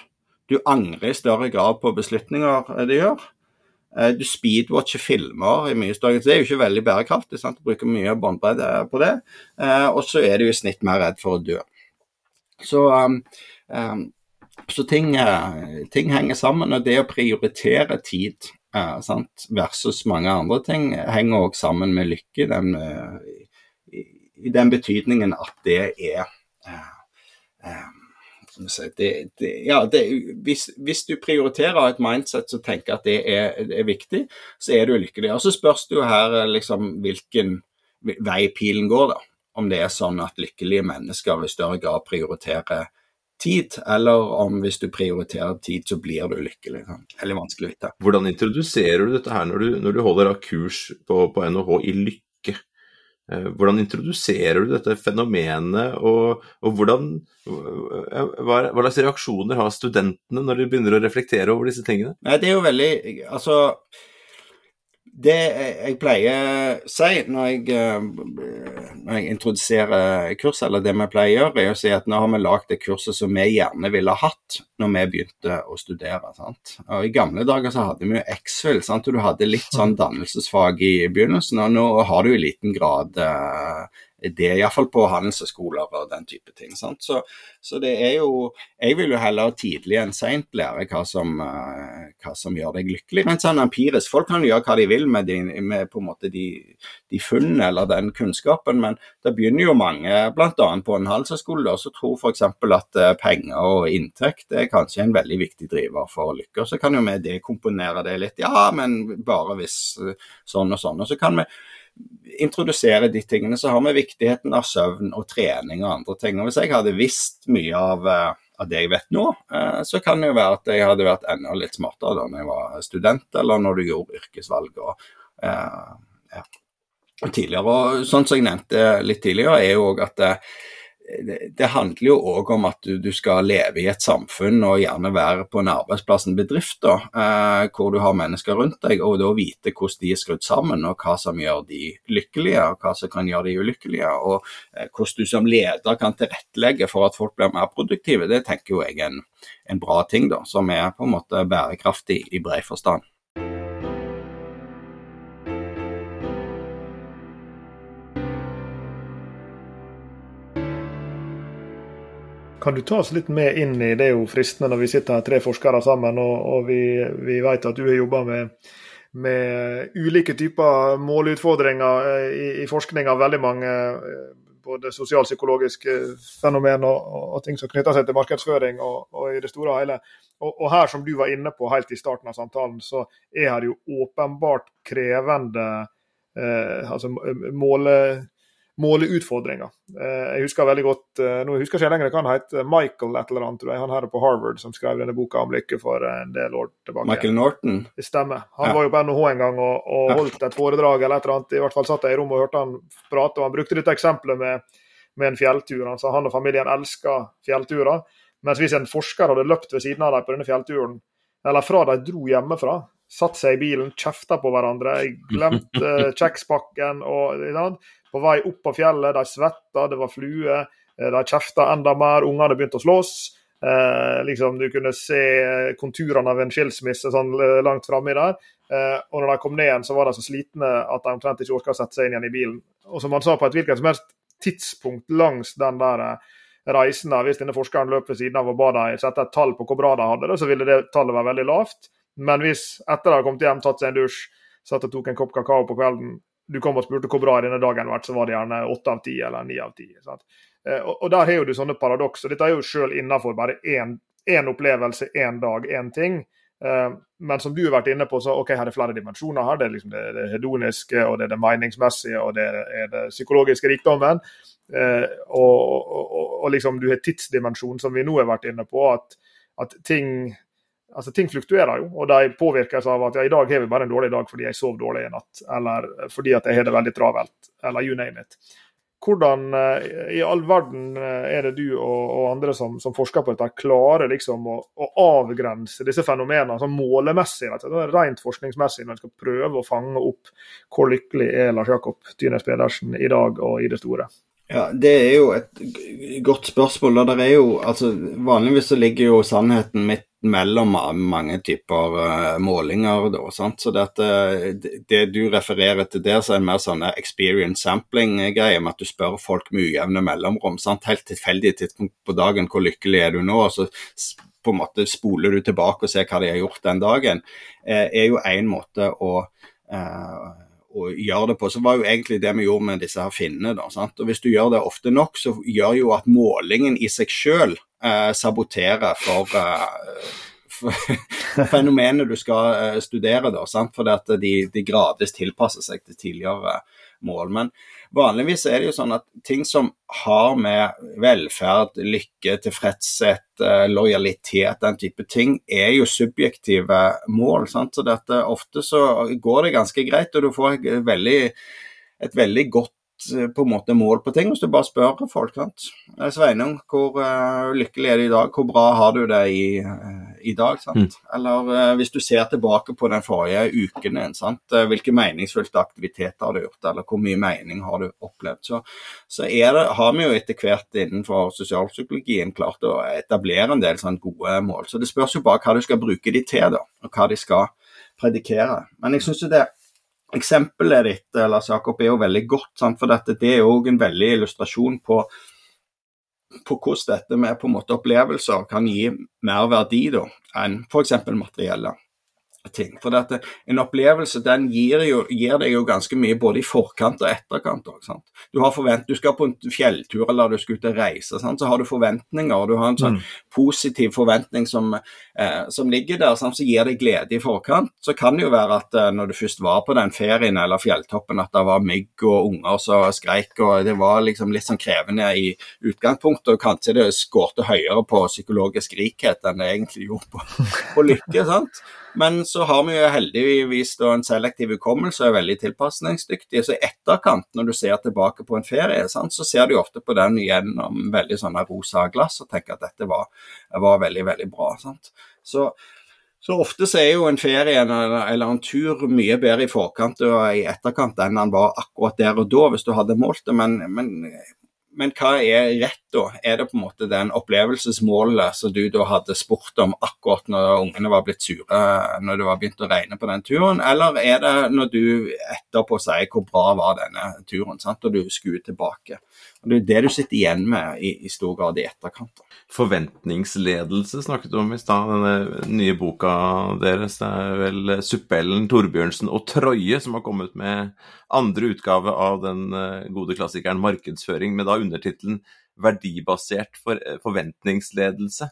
Du angrer i større grad på beslutninger du gjør. Eh, du speedwatcher filmer i mye større grad. Det er jo ikke veldig bærekraftig. sant? Du bruker mye båndbredde på det. Eh, og så er du i snitt mer redd for å dø. Så um, um, så ting, ting, henger sammen, og det å prioritere tid uh, versus mange andre ting henger også sammen med lykke, den, i, den betydningen at det er det, det, ja, hvis, hvis, du prioriterer et mindset som tenker at det er, er, viktig, så er du lykkelig. Og Så spørs det jo her liksom, hvilken vei pilen går, da. Om det er sånn at lykkelige mennesker i større grad prioriterer tid, eller om hvis du prioriterer tid, så blir du lykkelig. Veldig vanskelig å vite. Hvordan introduserer du dette her når du, når du holder av kurs på, på NHH i lykke? Eh, hvordan introduserer du dette fenomenet, og, og hvordan, hva, hva, slags reaksjoner har studentene når de begynner å reflektere over disse tingene? Nei, det er jo veldig Altså, det jeg pleier å si når jeg, eh, når jeg introduserer kurs, eller det vi pleier å gjøre, er å si at nå har vi lagd det kurset som vi gjerne ville hatt når vi begynte å studere. Sant? Og I gamle dager så hadde vi jo X-Fill, og du hadde litt sånn dannelsesfag i begynnelsen. Og nå har du i liten grad eh, det, iallfall på handelshøyskoler og den type ting. Så, så, det er jo Jeg vil jo heller tidlig enn seint lære hva som, eh, hva som, gjør deg lykkelig. Men sånn empirisk, folk kan gjøre hva de vil med, de, med på en måte de, de funnene eller den kunnskapen, men det begynner jo mange, bl.a. på en handelshøyskole, som tror f.eks. at uh, penger og inntekt er kanskje en veldig viktig driver for lykke. Så kan jo vi dekomponere det litt. Ja, men bare hvis uh, sånn og sånn. Og så kan vi introdusere de tingene, så har vi viktigheten av søvn og trening og andre ting. Og Hvis jeg hadde visst mye av, eh, av det jeg vet nå, eh, så kan det jo være at jeg hadde vært enda litt smartere da når jeg var student, eller når du gjorde yrkesvalg. og ja. tidligere. Og sånn som jeg nevnte litt tidligere, er jo òg at det, handler jo òg om at du, du, skal leve i et samfunn og gjerne være på en arbeidsplass, en bedrift, da, eh, hvor du har mennesker rundt deg, og da vite hvordan de er skrudd sammen, og hva som gjør de lykkelige, og hva som kan gjøre de ulykkelige. Og eh, hvordan du som leder kan tilrettelegge for at folk blir mer produktive, det tenker jo jeg er en, en bra ting, da, som er på en måte bærekraftig i bred forstand. Kan du ta oss litt med inn i det er jo fristende når vi sitter her tre forskere sammen, og, og vi, vi, vet at du har jobba med, med, ulike typer målutfordringer eh, i, i forskning av veldig mange eh, både sosialpsykologiske fenomen og, og, ting som knytter seg til markedsføring og, og i det store og hele. Og, her, som du var inne på helt i starten av samtalen, så er det jo åpenbart krevende eh, altså måle måle utfordringer. Eh, jeg husker veldig godt eh, nå husker jeg ikke lenger hva han het, Michael et eller annet, tror jeg. Han her på Harvard som skrev denne boka om lykke for en del år tilbake. Michael Norton? Det stemmer. Han ja. var jo på NHH en gang og, og holdt et foredrag eller et eller annet. I hvert fall satt jeg i rommet og hørte han prate, og han brukte dette eksempelet med, med en fjelltur. Han sa han og familien elsker fjellturer. Mens hvis en forsker hadde løpt ved siden av dem på denne fjellturen, eller fra de dro hjemmefra, satt seg i bilen, kjefta på hverandre, glemte kjekspakken og På vei opp på fjellet, de svetta, det var fluer, eh, de kjefta enda mer, ungene begynte å slåss. Eh, liksom Du kunne se konturene av en skilsmisse sånn eh, langt framme der. Eh, og når de kom ned igjen, så var de så slitne at de omtrent ikke orka å sette seg inn igjen i bilen. Og som han sa, på et hvilket som helst tidspunkt langs den der reisen, der, hvis denne forskeren løp ved siden av og ba dem sette et tall på hvor bra de hadde det, så ville det tallet være veldig lavt. Men hvis etter de har kommet hjem, tatt seg en dusj, satt og tok en kopp kakao på kvelden, du kom og spurte hvor bra denne dagen vært, så var det gjerne åtte av ti eller ni av ti. Eh, og, der har du sånne paradokser. Dette er jo selv innenfor bare én opplevelse, én dag, én ting. Eh, men som du har vært inne på, så ok, her er flere dimensjoner. her, Det er liksom det, det hedoniske, og det er det meningsmessige, og det er det psykologiske rikdommen. Og, og, og, og liksom du har tidsdimensjonen, som vi nå har vært inne på. at, at ting altså Ting fluktuerer jo, og de påvirkes av at ja, i dag har vi bare en dårlig dag fordi jeg sov dårlig i natt, eller fordi at jeg har det veldig travelt, eller you name it. Hvordan eh, i all verden eh, er det du og, og andre som, som, forsker på dette, klarer liksom å, å avgrense disse fenomenene sånn målemessig, rent forskningsmessig, når en skal prøve å fange opp hvor lykkelig er Lars Jakob Tynes Pedersen i dag og i det store? Ja, Det er jo et godt spørsmål. og det er jo, altså Vanligvis så ligger jo sannheten midt mellom mange typer uh, målinger. Da, sant? Så det, det, du refererer til der, så er en mer sånn experience sampling-greie, med at du spør folk med ujevne mellomrom. Sant? Helt tilfeldig tidspunkt på dagen, hvor lykkelig er du nå? og så på en måte spoler du tilbake og ser hva de har gjort den dagen, eh, er jo én måte å uh, å gjøre det på, så var jo egentlig det vi gjorde med disse her finnene. da, sant? Og Hvis du gjør det ofte nok, så gjør jo at målingen i seg selv eh, saboterer for, eh, fenomenet du skal eh, studere. da, sant? Fordi at de, de gradvis tilpasser seg til tidligere mål. Men vanligvis er det jo sånn at ting som har med velferd, lykke, tilfredshet, eh, lojalitet, den type ting, er jo subjektive mål. Sant? Så dette, ofte så går det ganske greit, og du får et veldig, et veldig godt Eh, på en måte mål på ting, hvis du bare spør folk. sant? Eh, Sveinung, hvor lykkelig er du i dag? Hvor bra har du det i, i dag? sant? Mm. Eller uh, hvis du ser tilbake på den forrige uken sant? hvilke meningsfylte aktiviteter har du gjort, eller hvor mye mening har du opplevd? Så, så det, har vi jo etter hvert innenfor sosialpsykologien klart å etablere en del sånn gode mål. Så det spørs jo bare hva du skal bruke de til, da, og hva de skal predikere. Men jeg synes jo det Eksempelet ditt Lars Jakob, er jo veldig godt, sant? for dette, det er jo en veldig illustrasjon på, på hvordan dette med på en måte opplevelser kan gi mer verdi da, enn f.eks. materielle ting. For dette, en opplevelse den gir, jo, gir, deg jo ganske mye både i forkant og etterkant. Også, du, forvent, du skal på en fjelltur eller du skal ut og reise, sant? så har du forventninger. og Du har en sånn mm. Positiv forventning som, eh, som ligger der, som gir deg glede i forkant. Så kan det jo være at eh, når du først var på den ferien eller fjelltoppen, at det var mygg og unger som skreik, og det var liksom litt sånn krevende i utgangspunktet. Og kanskje det skårte høyere på psykologisk rikhet enn det egentlig gjorde på, på lykke. sant? Men så har vi jo heldigvis da en selektiv hukommelse og er veldig tilpasningsdyktige. Så i etterkant, når du ser tilbake på en ferie, sant, så ser du ofte på den gjennom veldig sånne rosa glass og tenker at dette var, var veldig, veldig bra. Sant? Så, så ofte så er jo en ferie eller, en tur mye bedre i forkant og i etterkant enn den var akkurat der og da, hvis du hadde målt det. Men, men men hva er rett, da? Er det på en måte den opplevelsesmålet som du da hadde spurt om akkurat når ungene var blitt sure når det var begynt å regne på den turen, eller er det når du etterpå sier hvor bra var denne turen, sant? og du skuer tilbake? Og Det er det du sitter igjen med i, i stor grad i etterkant. Forventningsledelse snakket du om i stad, denne nye boka deres. Det er vel Suppellen, Torbjørnsen og Troje som har kommet med andre utgave av den eh, gode klassikeren 'Markedsføring', med da undertittelen 'Verdibasert for, eh, forventningsledelse'.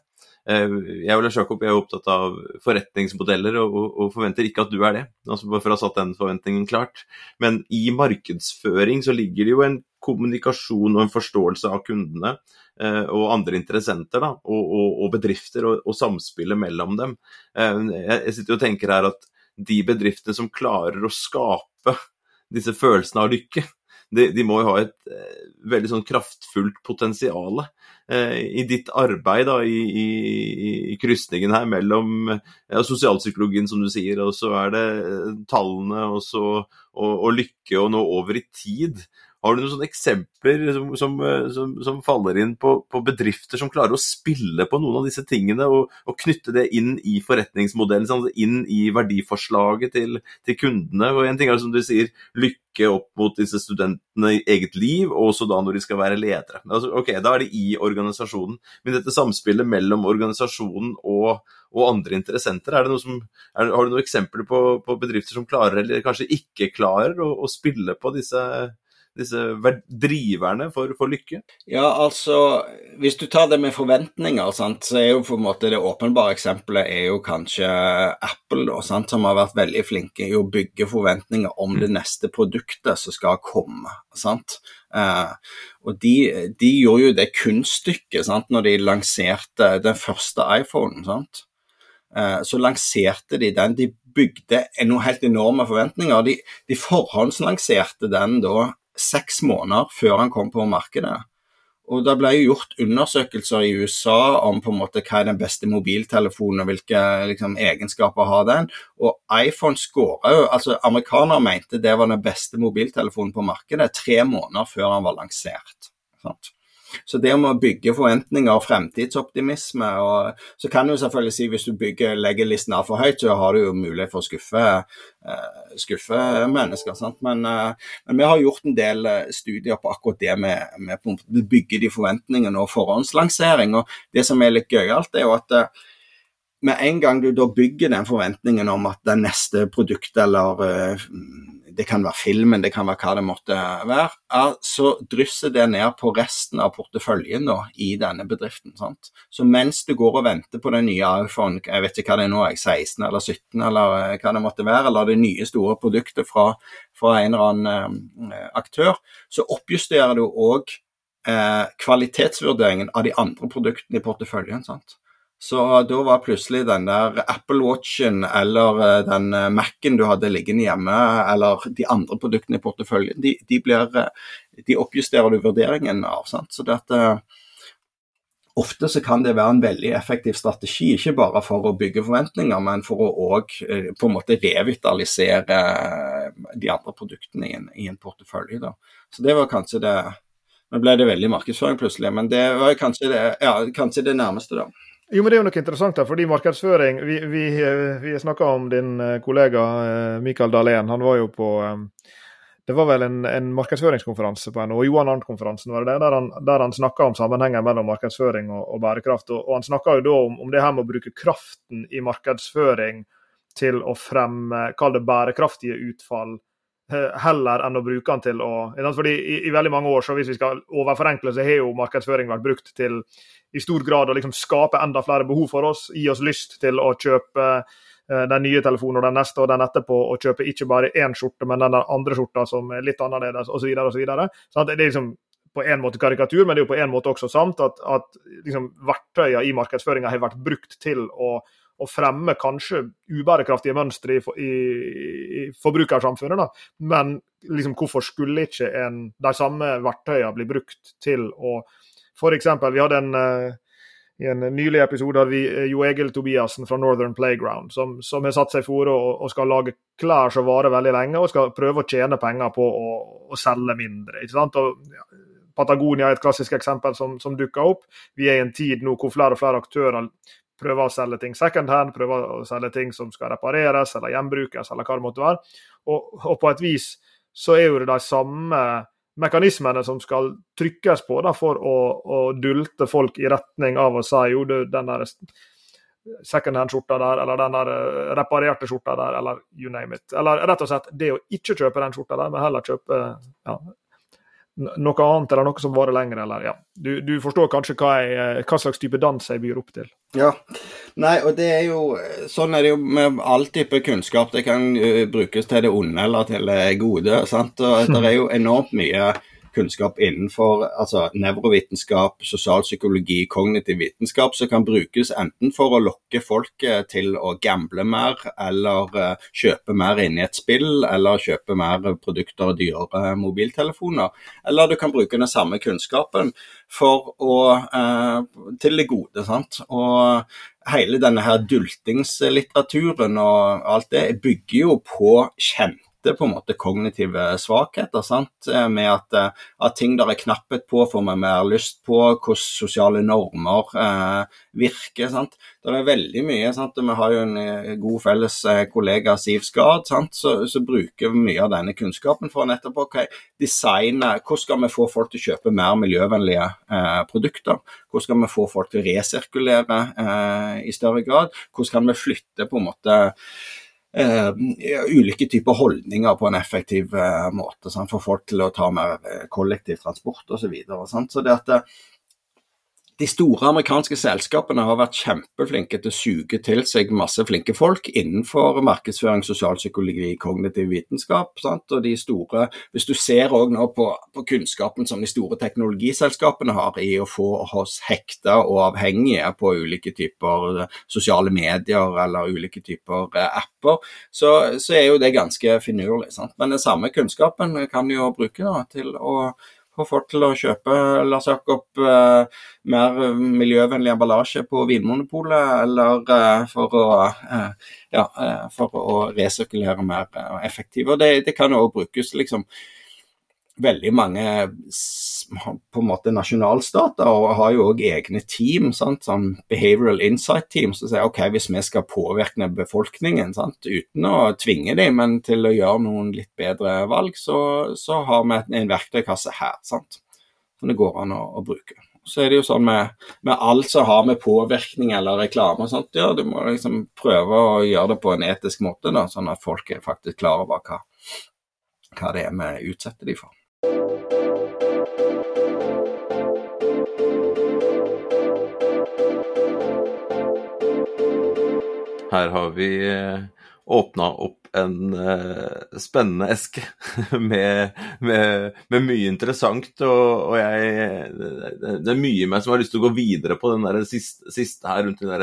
Eh, jeg og Lars Jakob er opptatt av forretningsmodeller og, og, forventer ikke at du er det. altså Bare for å ha satt den forventningen klart. Men i markedsføring så ligger det jo en kommunikasjon og en forståelse av kundene eh, og andre interessenter da, og, og, og bedrifter og, og, samspillet mellom dem. Eh, jeg sitter og tenker her at de bedriftene som klarer å skape disse følelsene av lykke, de, de må jo ha et eh, veldig sånn kraftfullt potensial i ditt arbeid da, i, i, i krysningen her mellom ja, sosialpsykologien, som du sier, og så er det tallene og, så, og, og lykke og nå over i tid. Har du noen sånne eksempler som, som, som, som faller inn på, på, bedrifter som klarer å spille på noen av disse tingene og, og knytte det inn i forretningsmodellen, sånn, inn i verdiforslaget til, til kundene? Og En ting er som du sier, lykke opp mot disse studentene i eget liv, og også da når de skal være ledere. Altså, ok, Da er det i organisasjonen, men dette samspillet mellom organisasjonen og og andre interessenter. Er det noe som, er, har du noen eksempler på, på, bedrifter som klarer, eller kanskje ikke klarer, å, å spille på disse, disse driverne for, for, lykke? Ja, altså Hvis du tar det med forventninger, sant, så er jo på en måte det åpenbare eksempelet er jo kanskje Apple, da, sant, som har vært veldig flinke i å bygge forventninger om det mm. neste produktet som skal komme. sant? Uh, og de, de, gjorde jo det kunststykket sant, når de lanserte den første iPhonen. sant? Eh, så lanserte de den. De bygde noen helt enorme forventninger. De, de forhåndslanserte den da seks måneder før han kom på markedet. Og Det ble gjort undersøkelser i USA om på en måte hva er den beste mobiltelefonen og hvilke liksom, egenskaper har den. Og iPhone skåra jo altså Amerikanere mente det var den beste mobiltelefonen på markedet tre måneder før han var lansert. Sant? Så det om å bygge forventninger og fremtidsoptimisme og Så kan du selvfølgelig si hvis du bygger, legger listen altfor høyt, så har du jo mulighet for å skuffe, uh, skuffe mennesker. Men, uh, men, vi har gjort en del uh, studier på akkurat det med, med å bygge de forventningene og forhåndslansering. og Det som er litt gøyalt, er jo at med en gang du da bygger den forventningen om at det neste produktet eller det kan være filmen, det kan være hva det måtte være, så drysser det ned på resten av porteføljen da, i denne bedriften. Sant? Så mens du går og venter på den nye iPhone, jeg vet ikke hva det er nå, 16 eller 17 eller eh, hva det måtte være, eller det nye store produktet fra, fra en eller annen eh, aktør, så oppjusterer du òg eh, kvalitetsvurderingen av de andre produktene i porteføljen. sant? Så da var plutselig den der Apple Watchen eller eh, den Macen Mac-en du hadde liggende hjemme, eller de andre produktene i porteføljen, de, de, blir, eh, de oppjusterer du vurderingen av. Sant? Så dette, Ofte så kan det være en veldig effektiv strategi, ikke bare for å bygge forventninger, men for å òg på en måte revitalisere de andre produktene i en, i en portefølje. Da. Så det var kanskje det Nå ble det veldig markedsføring plutselig, men det var kanskje det, ja, kanskje det nærmeste, da. Jo, men Det er jo noe interessant her, fordi markedsføring Vi, vi, vi snakka om din eh, kollega eh, Mikael Dahlén. Han var jo på eh, Det var vel en, en markedsføringskonferanse på NHO, Johan Arnt-konferansen, var det der han, der han snakka om sammenhengen mellom markedsføring og, og bærekraft. Og, og Han snakka jo da om, om, det her med å bruke kraften i markedsføring til å fremme, kall det bærekraftige utfall heller enn å bruke den til å fordi i, i, veldig mange år, så hvis vi skal overforenkle, så har jo markedsføring vært brukt til i stor grad å liksom skape enda flere behov for oss. Gi oss lyst til å kjøpe uh, den nye telefonen og den neste og den etterpå, og kjøpe ikke bare én skjorte, men den andre skjorta som er litt annerledes, osv. osv. Sånn det er liksom på en måte karikatur, men det er jo på en måte også sant at, at liksom, verktøyene i markedsføringa har vært brukt til å å fremme kanskje ubærekraftige mønstre i, i, i forbrukersamfunnet. Da. Men liksom, hvorfor skulle ikke en, de samme verktøyene bli brukt til å F.eks. vi hadde en uh, i en nylig episode av vi eh, Jo Egil Tobiassen fra Northern Playground, som, som har satt seg for og, og skal lage klær som varer veldig lenge, og skal prøve å tjene penger på å, å selge mindre. ikke sant? Og, ja, Patagonia er et klassisk eksempel som, som dukker opp. Vi er i en tid nå hvor flere og flere aktører prøver å selge ting second hand, prøver å selge ting som skal repareres eller gjenbrukes, eller hva det måtte være. Og, og på et vis så er jo det de samme mekanismene som skal trykkes på da, for å, å, dulte folk i retning av å si jo, du, den der second hand-skjorta der, eller den der eh, reparerte skjorta der, eller you name it. Eller rett og slett det å ikke kjøpe den skjorta der, men heller kjøpe ja, noe annet eller noe som varer lenger, eller ja. Du, du forstår kanskje hva, jeg, hva, slags type dans jeg byr opp til. Ja. Nei, og det er jo Sånn er det jo med all type kunnskap. Det kan uh, brukes til det onde eller til det gode. sant? Og det er jo enormt mye kunnskap innenfor altså, nevrovitenskap, sosialpsykologi, kognitiv vitenskap, som kan brukes enten for å lokke folk eh, til å gamble mer, eller uh, kjøpe mer inn i et spill, eller kjøpe mer produkter og dyrere mobiltelefoner. Eller du kan bruke den samme kunnskapen for å, uh, til det gode. sant? Og hele denne her dultingslitteraturen og alt det bygger jo på kjente lette på en måte kognitive svakheter. sant? Med at, at ting der er knapphet på, får vi mer lyst på, hvordan sosiale normer eh, virker. sant? Det er veldig mye. sant? Vi har jo en god felles kollega, Siv Skad, som bruker mye av denne kunnskapen for nettopp å okay, designe hvordan skal vi få folk til å kjøpe mer miljøvennlige eh, produkter. Hvordan skal vi få folk til å resirkulere eh, i større grad? Hvordan kan vi flytte på en måte eh, ulike typer holdninger på en effektiv eh, måte? Sant? Få folk til å ta mer eh, kollektiv transport osv. Så, videre, så det at eh, de store amerikanske selskapene har vært kjempeflinke til å suge til seg masse flinke folk innenfor markedsføring, sosialpsykologi, kognitiv vitenskap. Sant? Og de store, Hvis du ser nå på, på, kunnskapen som de store teknologiselskapene har i å få oss hekta og avhengige på ulike typer sosiale medier eller ulike typer eh, apper, så, så er jo det ganske finurlig. Sant? Men den samme kunnskapen kan jo bruke da, til å få folk til å kjøpe La oss snakke opp eh, mer miljøvennlig emballasje på Vinmonopolet, eller eh, for, å, eh, ja, for å resirkulere mer effektivt. Det, det kan òg brukes liksom veldig mange på en måte nasjonalstater og har jo òg egne team, sant? sånn behavioral insight team, som sier ok, hvis vi skal påvirke befolkningen sant? uten å tvinge dem, men til å gjøre noen litt bedre valg, så, så har vi en verktøykasse her sant? som det går an å, å bruke. Så er det jo sånn med, med alt som har med påvirkning eller reklame og sånt, ja, du må liksom prøve å gjøre det på en etisk måte, da, sånn at folk er faktisk klar over hva, hva det er vi utsetter dem for. Her har vi eh, åpna opp en uh, spennende eske med, med, med, mye interessant. Og, og jeg, det er mye i meg som har lyst til å gå videre på den der siste, siste her rundt den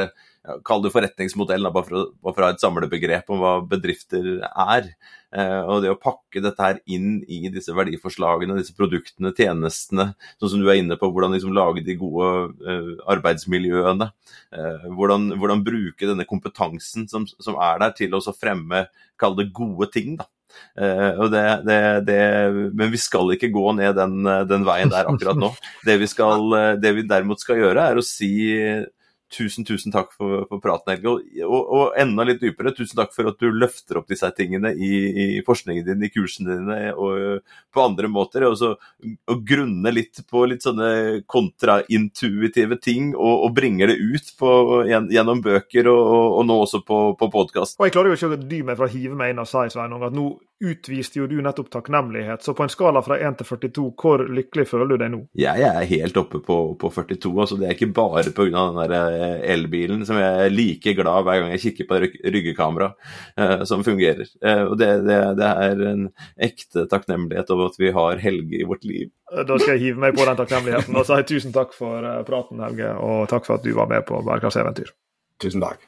Kall det forretningsmodell, bare for, å, for å ha et samlebegrep om hva bedrifter er. Eh, og det å pakke dette her inn i disse verdiforslagene, disse produktene, tjenestene, sånn som du er inne på, hvordan liksom lage de gode eh, arbeidsmiljøene. Eh, hvordan, hvordan, bruke denne kompetansen som, som er der, til å fremme, kall det gode ting. da. Uh, det, det, det, men vi skal ikke gå ned den, den, veien der akkurat nå. Det vi, skal, det vi derimot skal gjøre, er å si Tusen, tusen takk for, for praten, Helge. Og, og, og, enda litt dypere, tusen takk for at du løfter opp disse tingene i, i forskningen din, i kursene dine og på andre måter. Og, så, og grunne litt på litt sånne kontraintuitive ting og, og bringer det ut på, gjennom bøker og, nå også på, på podkast. Og jeg klarer jo ikke å dy meg for å hive meg inn og si Sveinung, at nå utviste jo du nettopp takknemlighet. Så på en skala fra 1 til 42, hvor lykkelig føler du deg nå? Jeg er helt oppe på, på 42. altså Det er ikke bare pga. den der eh, elbilen som jeg er like glad hver gang jeg kikker på ryggekamera eh, som fungerer. Eh, og det, det, det, er en ekte takknemlighet over at vi har Helge i vårt liv. Da skal jeg hive meg på den takknemligheten og si tusen takk for praten, Helge. Og takk for at du var med på Bærekraftseventyr. Tusen takk.